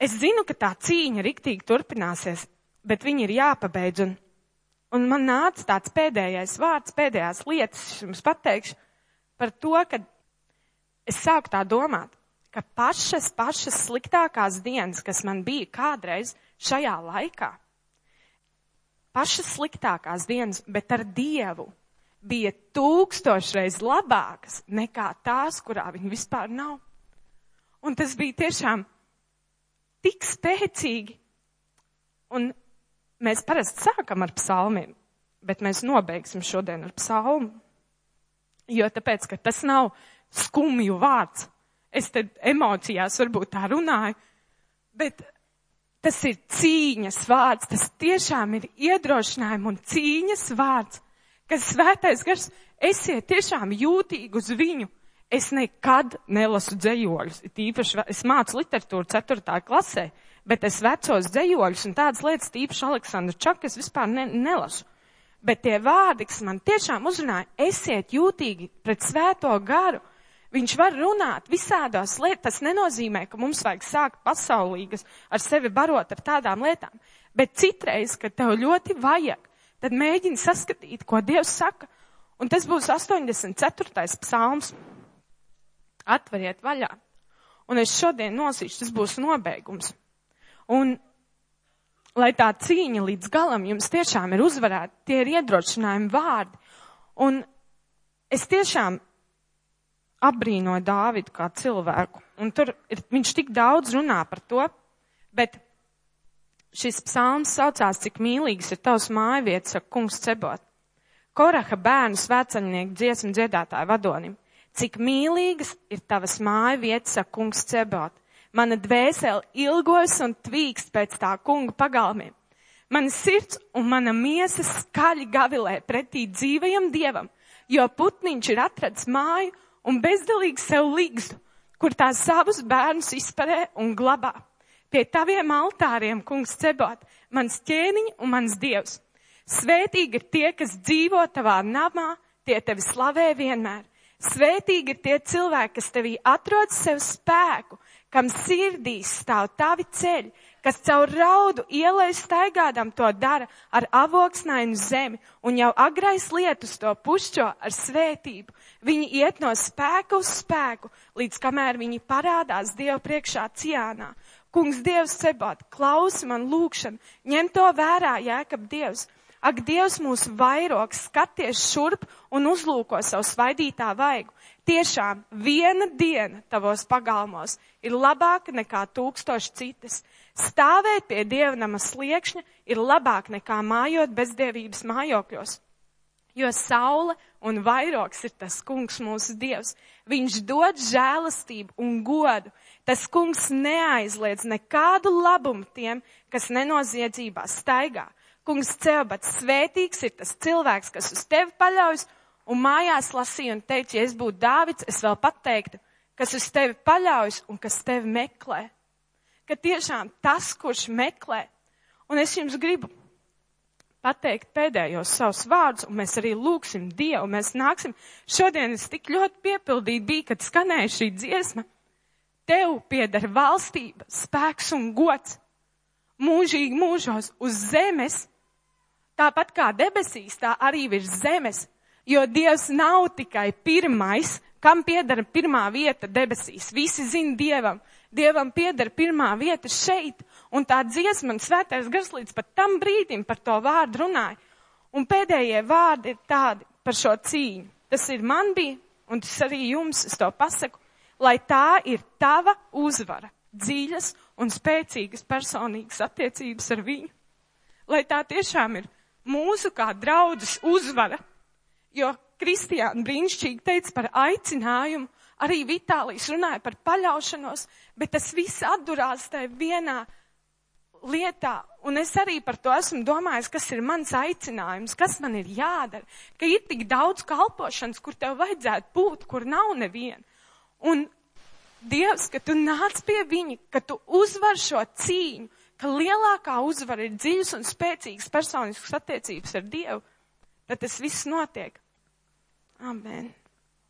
Es zinu, ka tā cīņa riktīgi turpināsies, bet viņa ir jāpabeidz, un, un man nāca tāds pēdējais vārds, pēdējās lietas, es jums pateikšu, par to, ka es sāku tā domāt ka pašas, pašas sliktākās dienas, kas man bija kādreiz šajā laikā, pašas sliktākās dienas, bet ar Dievu bija tūkstošreiz labākas nekā tās, kurā viņi vispār nav. Un tas bija tiešām tik spēcīgi. Un mēs parasti sākam ar psalmiem, bet mēs nobeigsim šodien ar psalmu. Jo tāpēc, ka tas nav skumju vārds, Es te emocijās varbūt tā runāju, bet tas ir cīņas vārds, tas tiešām ir iedrošinājums un cīņas vārds, kas svētais gars, esiet tiešām jūtīgi uz viņu. Es nekad nelasu dzējoļus, tīpaši es mācu literatūru 4. klasē, bet es vecos dzējoļus un tādas lietas, tīpaši Aleksandru Čaku, es vispār ne, nelasu. Bet tie vārdi, kas man tiešām uzrunāja, esiet jūtīgi pret svēto garu, Viņš var runāt visādās lietās. Tas nenozīmē, ka mums vajag sākt pasaulīgas ar sevi barot ar tādām lietām. Bet citreiz, kad tev ļoti vajag, tad mēģini saskatīt, ko Dievs saka. Un tas būs 84. psalms. Atveriet vaļā. Un es šodien nosīšu, tas būs nobeigums. Un, lai tā cīņa līdz galam jums tiešām ir uzvarēta, tie ir iedrošinājumi vārdi. Un es tiešām apbrīnoju Dāvidu kā cilvēku. Un tur ir, viņš tik daudz runā par to, bet šis psalms saucās, cik mīlīgs ir tavs mājvietas, saka kungs cebot. Koraha bērnu svētceļnieku dziesmu dziedātāju vadonim. Cik mīlīgas ir tavas māja vietas, saka kungs cebot. Mana dvēsele ilgojas un tvīkst pēc tā kunga pagalmiem. Mana sirds un mana miesa skaļi gavilē pretī dzīvajam dievam, jo putniņš ir atradis māju un bezdalīgi sev līgstu, kur tās savus bērnus izparē un glabā. Pie taviem altāriem, kungs cebot, mans ķēniņš un mans dievs. Svētīgi ir tie, kas dzīvo tavā namā, tie tevi slavē vienmēr. Svētīgi ir tie cilvēki, kas tevī atrod sev spēku, kam sirdīs stāv tavi ceļi, kas caur raudu ielai staigādam to dara ar avoksnainu zemi un jau agrais lietus to pušķo ar svētību. Viņi iet no spēka uz spēku, līdz kamēr viņi parādās Dievu priekšā ciānā. Kungs Dievs cebot, klausi man lūkšanu, ņem to vērā, jēkab Dievs. Ak, Dievs mūs vairoks, skaties šurp un uzlūko savu svaidītā vaigu. Tiešām viena diena tavos pagalmos ir labāka nekā tūkstoši citas. Stāvēt pie dievnama sliekšņa ir labāk nekā mājot bezdievības mājokļos. Jo saule un vairoks ir tas kungs mūsu dievs. Viņš dod žēlastību un godu. Tas kungs neaizliedz nekādu labumu tiem, kas nenoziedzībā staigā. Kungs Ceobats, svētīgs ir tas cilvēks, kas uz tevi paļaujas, un mājās lasīja un teica, ja es būtu Dāvids, es vēl pateiktu, kas uz tevi paļaujas un kas tevi meklē. Ka tiešām tas, kurš meklē, un es jums gribu pateikt pēdējos savus vārdus, un mēs arī lūksim Dievu, mēs nāksim. Šodien es tik ļoti piepildīti biju, kad skanēja šī dziesma. Tev pieder valstība, spēks un gods mūžīgi mūžos uz zemes Tāpat kā debesīs, tā arī virs zemes, jo Dievs nav tikai pirmais, kam piedara pirmā vieta debesīs. Visi zina Dievam. Dievam piedara pirmā vieta šeit, un tā dziesma un svētais gars līdz pat tam brīdim par to vārdu runāja. Un pēdējie vārdi ir tādi par šo cīņu. Tas ir man bija, un tas arī jums, es to pasaku, lai tā ir tava uzvara, dziļas un spēcīgas personīgas attiecības ar viņu. Lai tā tiešām ir mūsu kā draudzes uzvara, jo Kristiāna brīnišķīgi teica par aicinājumu, arī Vitālijas runāja par paļaušanos, bet tas viss atdurās tajā vienā lietā, un es arī par to esmu domājis, kas ir mans aicinājums, kas man ir jādara, ka ir tik daudz kalpošanas, kur tev vajadzētu būt, kur nav neviena. Un Dievs, ka tu nāc pie viņa, ka tu uzvar šo cīņu, ka lielākā uzvara ir dziļas un spēcīgas personiskas attiecības ar Dievu, tad tas viss notiek. Amen.